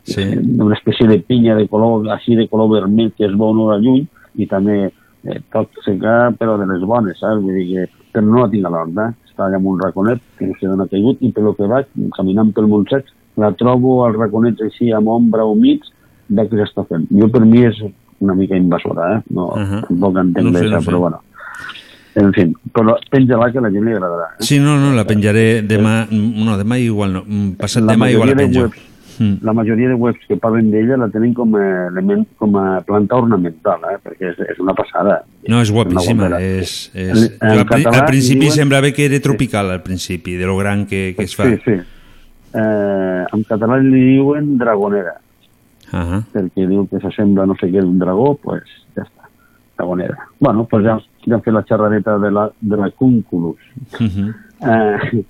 Sí. una espècie de pinya de color, així de color vermell que es veu molt a lluny i també eh, tot secar però de les bones, saps? Vull dir que, però no la tinc a l'hort, eh? Està allà en un raconet que no sé d'on ha caigut i pel que vaig, caminant pel Montsec, la trobo als raconets així amb ombra humits de què s'està fent. Jo per mi és una mica invasora, eh? No, Ahà. tampoc entenc No sé, d'això, no sé. però bueno. En fi, però penja-la que la gent li agradarà. Eh? Sí, no, no, la penjaré demà... No, demà igual no. mm, Passat la demà igual la penjo. webs, la majoria de webs que parlen d'ella la tenen com a element, com a planta ornamental, eh? perquè és, és una passada. No, és guapíssima. És, és... En- en Jo català al principi diuen- semblava que era tropical, al principi, de lo gran que, que es fa. Sí, sí. Eh, en català li diuen dragonera, Ah perquè diu que s'assembla no sé què d'un dragó, doncs pues, ja està, dragonera. bueno, doncs ja, ja hem fet la xerradeta de la, de la cúnculus. Mhm. Eh,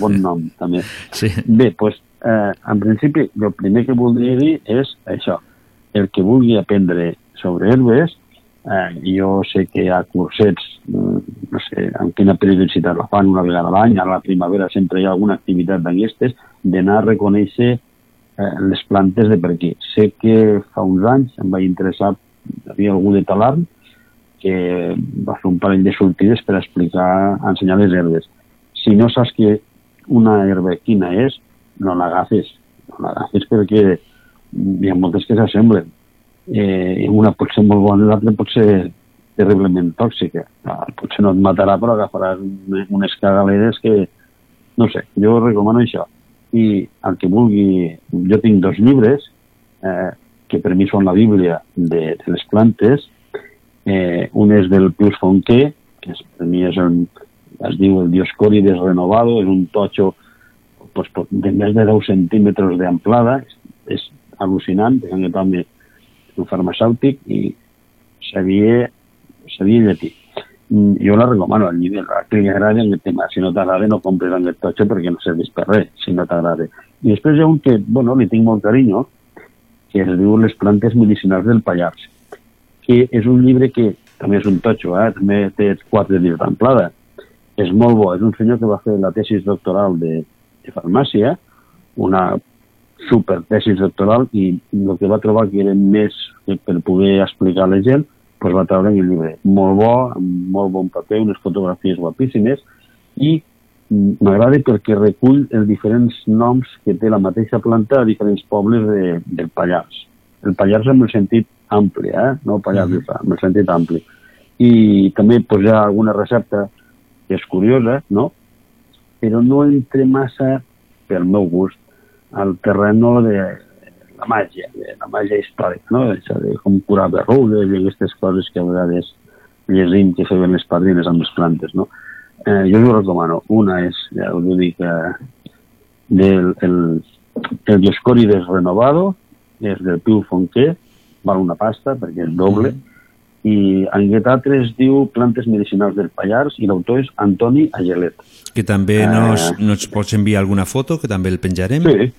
bon nom, també. Sí. Bé, doncs, eh, en principi, el primer que voldria dir és això. El que vulgui aprendre sobre herbes, eh, jo sé que hi ha cursets, mm, no sé amb quina periodicitat la fan, una vegada a l'any, a la primavera sempre hi ha alguna activitat d'aquestes, d'anar a reconèixer eh, les plantes de per aquí. Sé que fa uns anys em vaig interessar, hi havia algú de Talarn, que va fer un parell de sortides per explicar, ensenyar les herbes. Si no saps que una herba quina és, no l'agafes. No l'agafes perquè hi ha moltes que s'assemblen. Eh, una pot ser molt bona l'altra pot ser terriblement tòxica. Ah, potser no et matarà, però agafaràs un- unes cagaleres que... No sé, jo recomano això. I el que vulgui... Jo tinc dos llibres, eh, que per mi són la Bíblia de, de les plantes. Eh, un és del Pius Fonquer, que és, per mi és un, es diu el Dioscòrides renovado, és un totxo pues, de més de 10 centímetres d'amplada, és, al·lucinant, és un farmacèutic i sabia, sabia llatí. Mm, Jo la recomano al llibre, a qui li agrada aquest tema. Si no t'agrada, no compres aquest totxo perquè no serveix per res, si no t'agrada. I després hi ha un que, bueno, li tinc molt carinyo, que es diu Les plantes medicinals del Pallars, que és un llibre que també és un totxo, eh? també té quatre dies d'amplada. És molt bo, és un senyor que va fer la tesis doctoral de, de farmàcia, una super tesis doctoral, i el que va trobar que era més que per poder explicar a la gent, doncs va treure el llibre. Molt bo, amb molt bon paper, unes fotografies guapíssimes, i m'agrada perquè recull els diferents noms que té la mateixa planta a diferents pobles de, del Pallars. El Pallars en el sentit ampli, eh? no Pallars mm -hmm. en el sentit ampli. I també pues, hi ha alguna recepta que és curiosa, no? però no entra massa, pel meu gust, al terreno de la màgia, de la màgia històrica, no? Això de com curar berrugues i aquestes coses que a vegades llegim que feien les padrines amb les plantes, no? Eh, jo us ho recomano. Una és, ja us ho dic, eh, del el, el Dioscòrides renovado, és del Piu Fonquer, val una pasta perquè és doble, i en aquest altre es diu Plantes medicinals del Pallars i l'autor és Antoni Agelet. Que també Eh. nos, nos pots enviar alguna foto, que també el penjarem. Sí,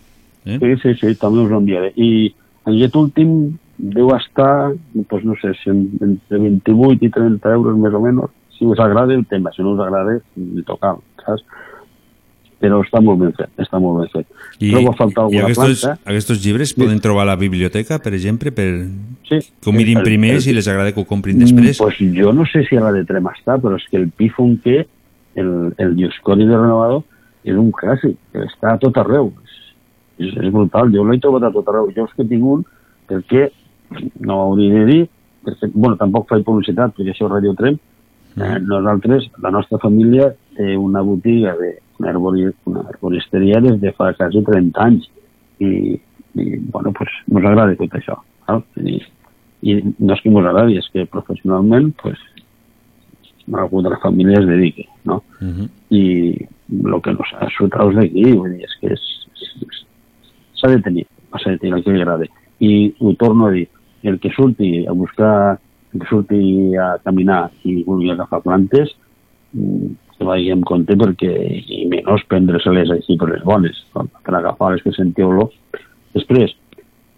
sí, sí, sí, també us ho enviaré. I en aquest últim deu estar, pues no sé, si en- entre 28 i 30 euros més o menys. Si us agrada el tema, si no us agrada, ni tocar, saps? Però està molt ben fet, està molt ben fet. I, Trobo a faltar i alguna aquests, planta. aquests llibres poden trobar a la biblioteca, per exemple, per Sí. que ho mirin El- primer, el- si les agrada que ho comprin després. Mm, Pues jo no sé si a la de Trem està, però és que el Pifon que el, el Dioscori de Renovador és un clàssic, està a tot arreu. És, és brutal, jo l'he trobat a tot arreu. Jo és que tinc un perquè, no ho hauria de dir, perquè, bueno, tampoc faig publicitat, perquè això és Radio Trem, eh, nosaltres, la nostra família té una botiga de una, arbori, una arboristeria des de fa quasi 30 anys i, i bueno, pues, ens agrada tot això. Val? I, i no és que ens agradi, és que professionalment pues, algú de la família es dediqui, no? Uh -huh. I el que no s'ha sortraus d'aquí, vull dir, és que s'ha de tenir, s'ha de tenir el que li agrada. I ho torno a dir, el que surti a buscar, el que surti a caminar i vulgui agafar plantes, mm, que vagi amb compte perquè, i menys prendre-se-les així per les bones, per agafar les que sentiu-lo. Després,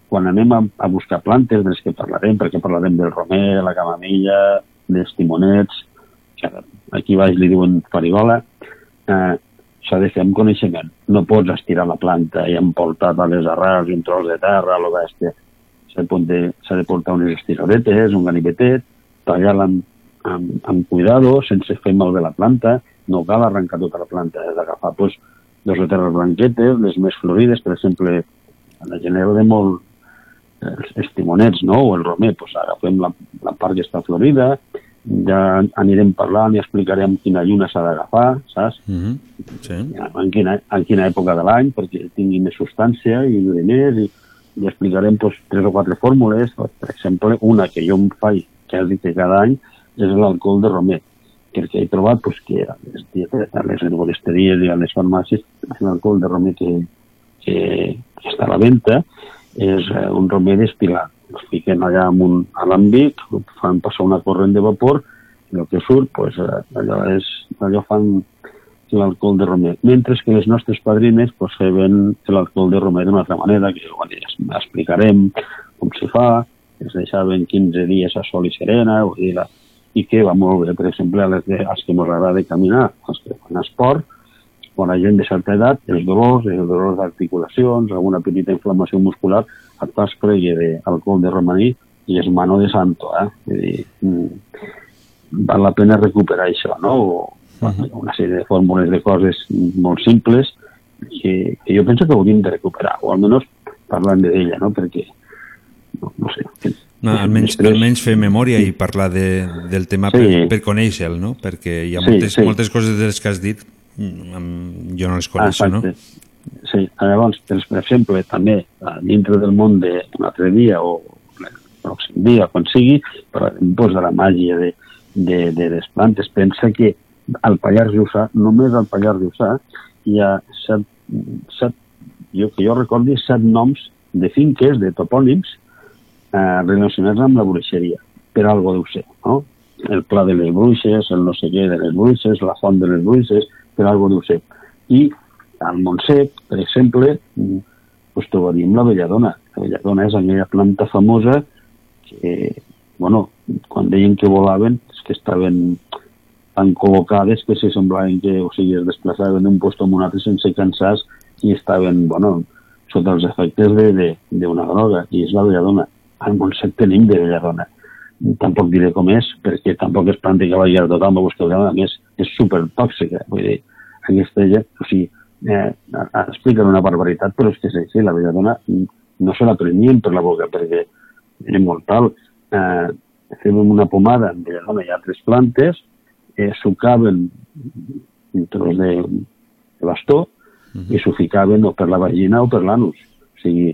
quan anem a, a buscar plantes de les que parlarem, perquè parlarem del romer, la camamilla, dels timonets, aquí baix li diuen farigola, eh, s'ha de fer amb coneixement. No pots estirar la planta i emportar a les arrels i un tros de terra, lo bèstia. S'ha de, de portar unes estiroretes, un ganivetet, tallar-la amb, amb, amb cuidado, sense fer malbé la planta, no cal arrencar tota la planta, has d'agafar pues, dos o tres blanquetes, les més florides, per exemple, a la gent de molt els, els timonets, no?, o el romer, pues agafem la, la part que està florida, ja anirem parlant i explicarem quina lluna s'ha d'agafar, saps? Uh -huh. sí. en quina, en quina època de l'any perquè tingui més substància i duri més i, i explicarem pues, tres o quatre fórmules per exemple una que jo em faig quasi que cada any és l'alcohol de romer perquè he trobat pues, que a les, a les herboristeries i a les farmàcies l'alcohol de romer que, que, que està a la venda és eh, un romer destil·lat els fiquen allà amb un alambic fan passar una corrent de vapor i el que surt pues, eh, allò, és, allò fan l'alcohol de romer. Mentre que les nostres padrines pues, feien l'alcohol de romer d'una altra manera, que bueno, ja explicarem com s'hi fa, es deixaven 15 dies a sol i serena, vull dir, la, i que va molt bé, per exemple, a les, que- als que ens agrada caminar, als que fan esport, quan la gent de certa edat, els dolors, els dolors d'articulacions, alguna petita inflamació muscular, et fas cregue d'alcohol de romaní i és mano de santo, eh? Vull dir, mm, val la pena recuperar això, no? O, bueno, una sèrie de fórmules de coses molt simples que, que jo penso que hauríem de recuperar, o almenys parlant d'ella, no? Perquè, no, no sé, No, almenys, almenys fer memòria i parlar de, del tema Sí. per, per conèixer-lo, no? Perquè hi ha Sí, moltes, sí. moltes coses de les que has dit mm, jo no les coneixo, no? Exacte. Sí, llavors, per, exemple, també eh, dintre del món d'un altre dia o el pròxim dia, quan sigui, parlarem doncs, de la màgia de, de, de les plantes. Pensa que al Pallars Jussà, només al Pallars Jussà, hi ha set, set jo, que jo recordi, set noms de finques, de topònims, eh, relacionats amb la bruixeria, per algo deu ser, no? El pla de les bruixes, el no sé què de les bruixes, la font de les bruixes, per algo deu ser. I al Montsec, per exemple, pues trobaríem la belladona. La belladona és aquella planta famosa que, bueno, quan deien que volaven, és que estaven tan col·locades que se semblaven que, o sigui, es desplaçaven d'un lloc a un altre sense cansar i estaven, bueno, sota els efectes d'una droga, i és la belladona. Al Montsec tenim de belladona. Tampoc diré com és, perquè tampoc es planta que vagi a tothom a buscar belladona. A més, és supertòxica. Vull dir, aquesta gent, o sigui, eh, expliquen una barbaritat, però és que és així, la belladona no se la prenien per la boca, perquè era mortal. Eh, fèiem una pomada amb belladona i altres plantes, eh, sucaven un tros de, de bastó i s'ho ficaven o per la vagina o per l'anus. O sigui,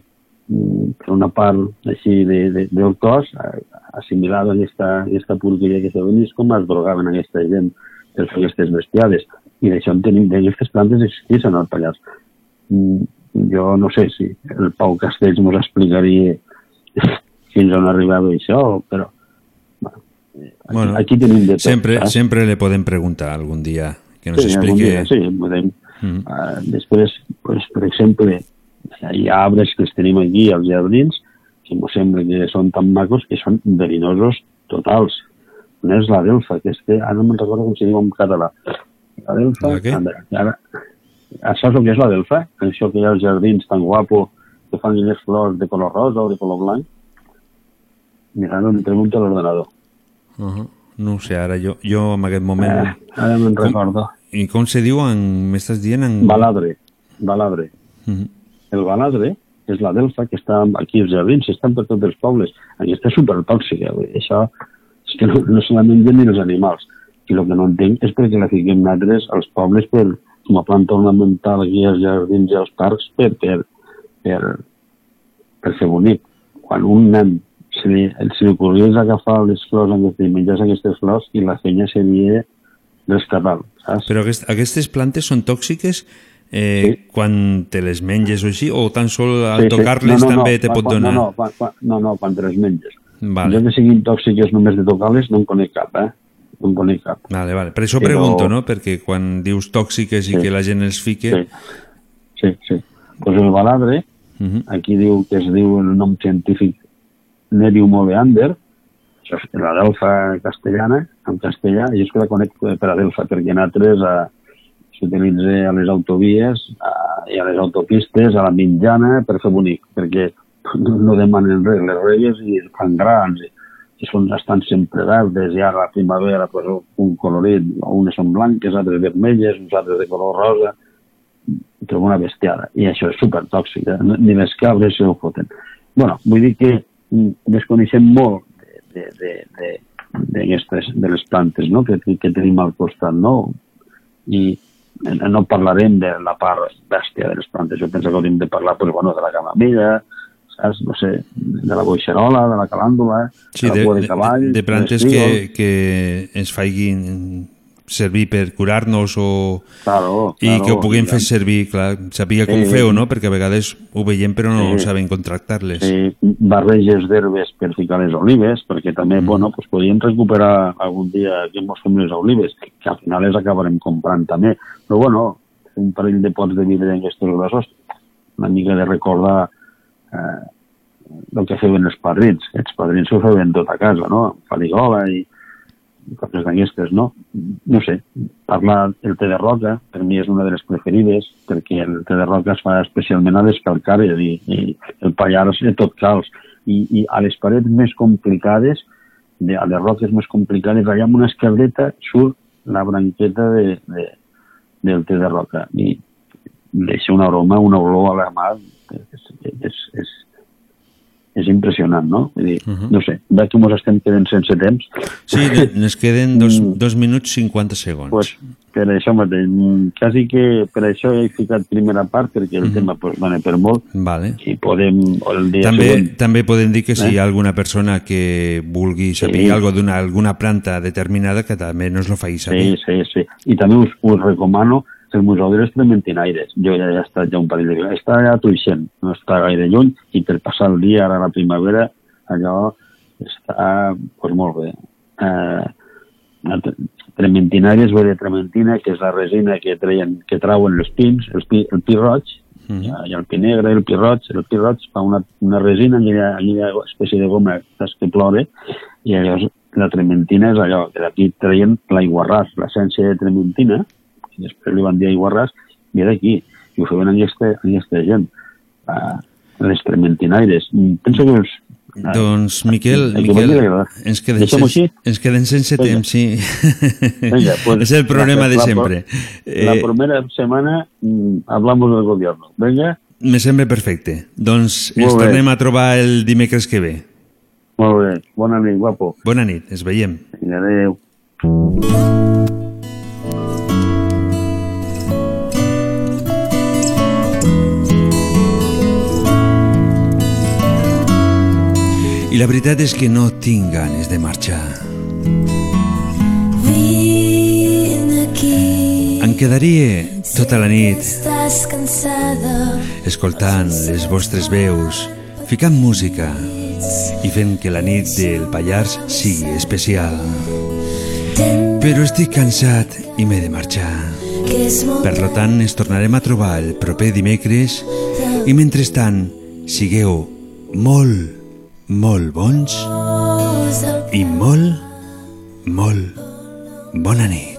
per una part així de, de, del cos, eh, assimilada aquesta, aquesta porqueria que se ven, és com es drogaven aquesta gent per fer aquestes bestiades. I d'això en tenim, d'aquestes plantes existeixen al Pallars. Mm, Jo no sé si el Pau Castells ens explicaria fins on arribava això, però bueno, Bueno, aquí tenim de tot. Sempre, saps? sempre le podem preguntar algun dia que nos sí, algun explique... dia, sí, podem. Mm. Uh, després, pues, per exemple, hi ha arbres que els tenim aquí als jardins que m'ho sembla que són tan macos que són verinosos totals. Una és la delfa, que és que ara no me'n recordo com se diu en català. La delfa... La? Anda, ara, ara saps el que és la delfa? Això que hi ha als jardins tan guapo que fan aquelles flors de color rosa o de color blanc. Mira, ara em pregunta l'ordenador. Uh -huh. No sé, ara jo, jo en aquest moment... Eh, ara me'n recordo. I com se diu en... M'estàs dient en... Baladre. Baladre. Mhm. El baladre és la delfa que està aquí als jardins, estan per tots els pobles. Aquesta és supertòxica. dir, Això és que no, no se la mengen ni els animals. I el que no entenc és perquè la fiquem nosaltres als pobles per, com a planta ornamental aquí als jardins i als parcs per, per, per, per fer bonic. Quan un nen se li, se li ocorria agafar les flors aquestes i menjar aquestes flors i la feina seria rescatar saps? Però aquest, aquestes plantes són tòxiques eh, sí. quan te les menges o així, o tan sol al Sí, sí. tocar-les No, no, no, també te quan- pot quan- donar? No, no, quan, quan, no, no, quan te les menges. Vale. Jo que siguin tòxiques només de tocar-les no en conec cap, eh? No en conec cap. Vale, vale. Per això Però- pregunto, no? Perquè quan dius tòxiques i Sí. que la gent els fique... Sí, sí. sí. Pues el baladre, uh -huh. aquí diu que es diu el nom científic Nerium oleander, això és la delfa castellana, en castellà, i és que la conec per a delfa, perquè en altres eh, s'utilitza a les autovies eh, i a les autopistes, a la mitjana, per fer bonic, perquè no, demanen res, les reyes i es fan grans, i, són, estan sempre verdes, i ara a la primavera pues, un colorit, unes són blanques, altres vermelles, uns altres de color rosa, trobo una bestiada. I això és supertòxic, eh? Ni les cabres se ho foten. bueno, vull dir que mm, desconeixem molt de, de, de, de, aquestes, de les plantes no? que, que tenim al costat, no? I eh, no parlarem de la part bèstia de les plantes. Jo penso que hauríem de parlar pues, bueno, de la camamilla, saps? No sé, de la boixerola, de la calàndula, Sí, de de, la cua de de, cavall... de plantes dels que, que ens faiguin servir per curar-nos o... Claro, I claro, que ho puguem clar. fer servir, clar, sabia com Sí. feu, no? Perquè a vegades ho veiem però no Sí. saben contractar-les. Sí, barreges d'herbes per ficar les olives, perquè també, mm. bueno, pues podríem recuperar algun dia que mos fem les olives, que al final les acabarem comprant també. Però bueno, un parell de pots de vidre en aquests grossos, una mica de recordar eh, el que feien els padrins. Els padrins ho feien tot a casa, no? Faligola i coses d'aquestes, no? No sé, parlar el té de roca, per mi és una de les preferides, perquè el té de roca es fa especialment a les calcàries i, i el pallars és tot calç. I, I a les parets més complicades, de, a les roques més complicades, allà amb una esquerdeta surt la branqueta de, de, del té de roca i deixa una aroma, una olor a la mà, és, és, és, és impressionant, no? Vull dir, uh -huh. no sé, veig que ens estem quedant sense temps. Sí, nos queden dos, dos minuts 50 segons. pues, per això mateix, mm, quasi que per això he ficat primera part, perquè el Mhm. tema pues, dona per molt, Vale. i podem, el dia També, següent... també podem dir que si Eh? hi ha alguna persona que vulgui saber Sí. algo d'una alguna planta determinada, que també nos lo faci saber. Sí, sí, sí. I també us, us recomano el Museu de les Trementinaires. Jo ja he estat ja un parell de vegades. Està allà a Tuixent, no està gaire lluny, i per passar el dia ara a la primavera, allò està pues, molt bé. Eh, trementinaires ve de trementina, que és la resina que, treien, que trauen els pins, el pi, el pi roig, hi ha el pi negre, el pi roig, el pi roig fa una, una resina, aquella, aquella espècie de goma que plora, i llavors la trementina és allò, que d'aquí treien l'aiguarràs, l'essència de trementina, i després li van dir aiguarràs, ve d'aquí, i ho feien aquesta, aquesta gent, uh, les trementinaires. Penso que ah, Doncs, Miquel, Aquí Miquel ens, Deixem-ho sense, ens queden sense Vinga. temps, sí. Venga, pues, és el problema la- de la- sempre. La Eh, primera semana mm, hablamos del gobierno. Venga, me sembla perfecte. Doncs Molt ens bé. tornem a trobar el dimecres que ve. molt bé. Bona nit, guapo. Bona nit, ens veiem. Vinga, adéu. La veritat és que no tinc ganes de marxar. Em quedaria tota la nit escoltant les vostres veus, ficant música, i fent que la nit del Pallars sigui especial. Però estic cansat i m'he de marxar. Per lo tant, ens tornarem a trobar el proper dimecres i mentrestant, sigueu molt, molt bons i molt, molt bona nit.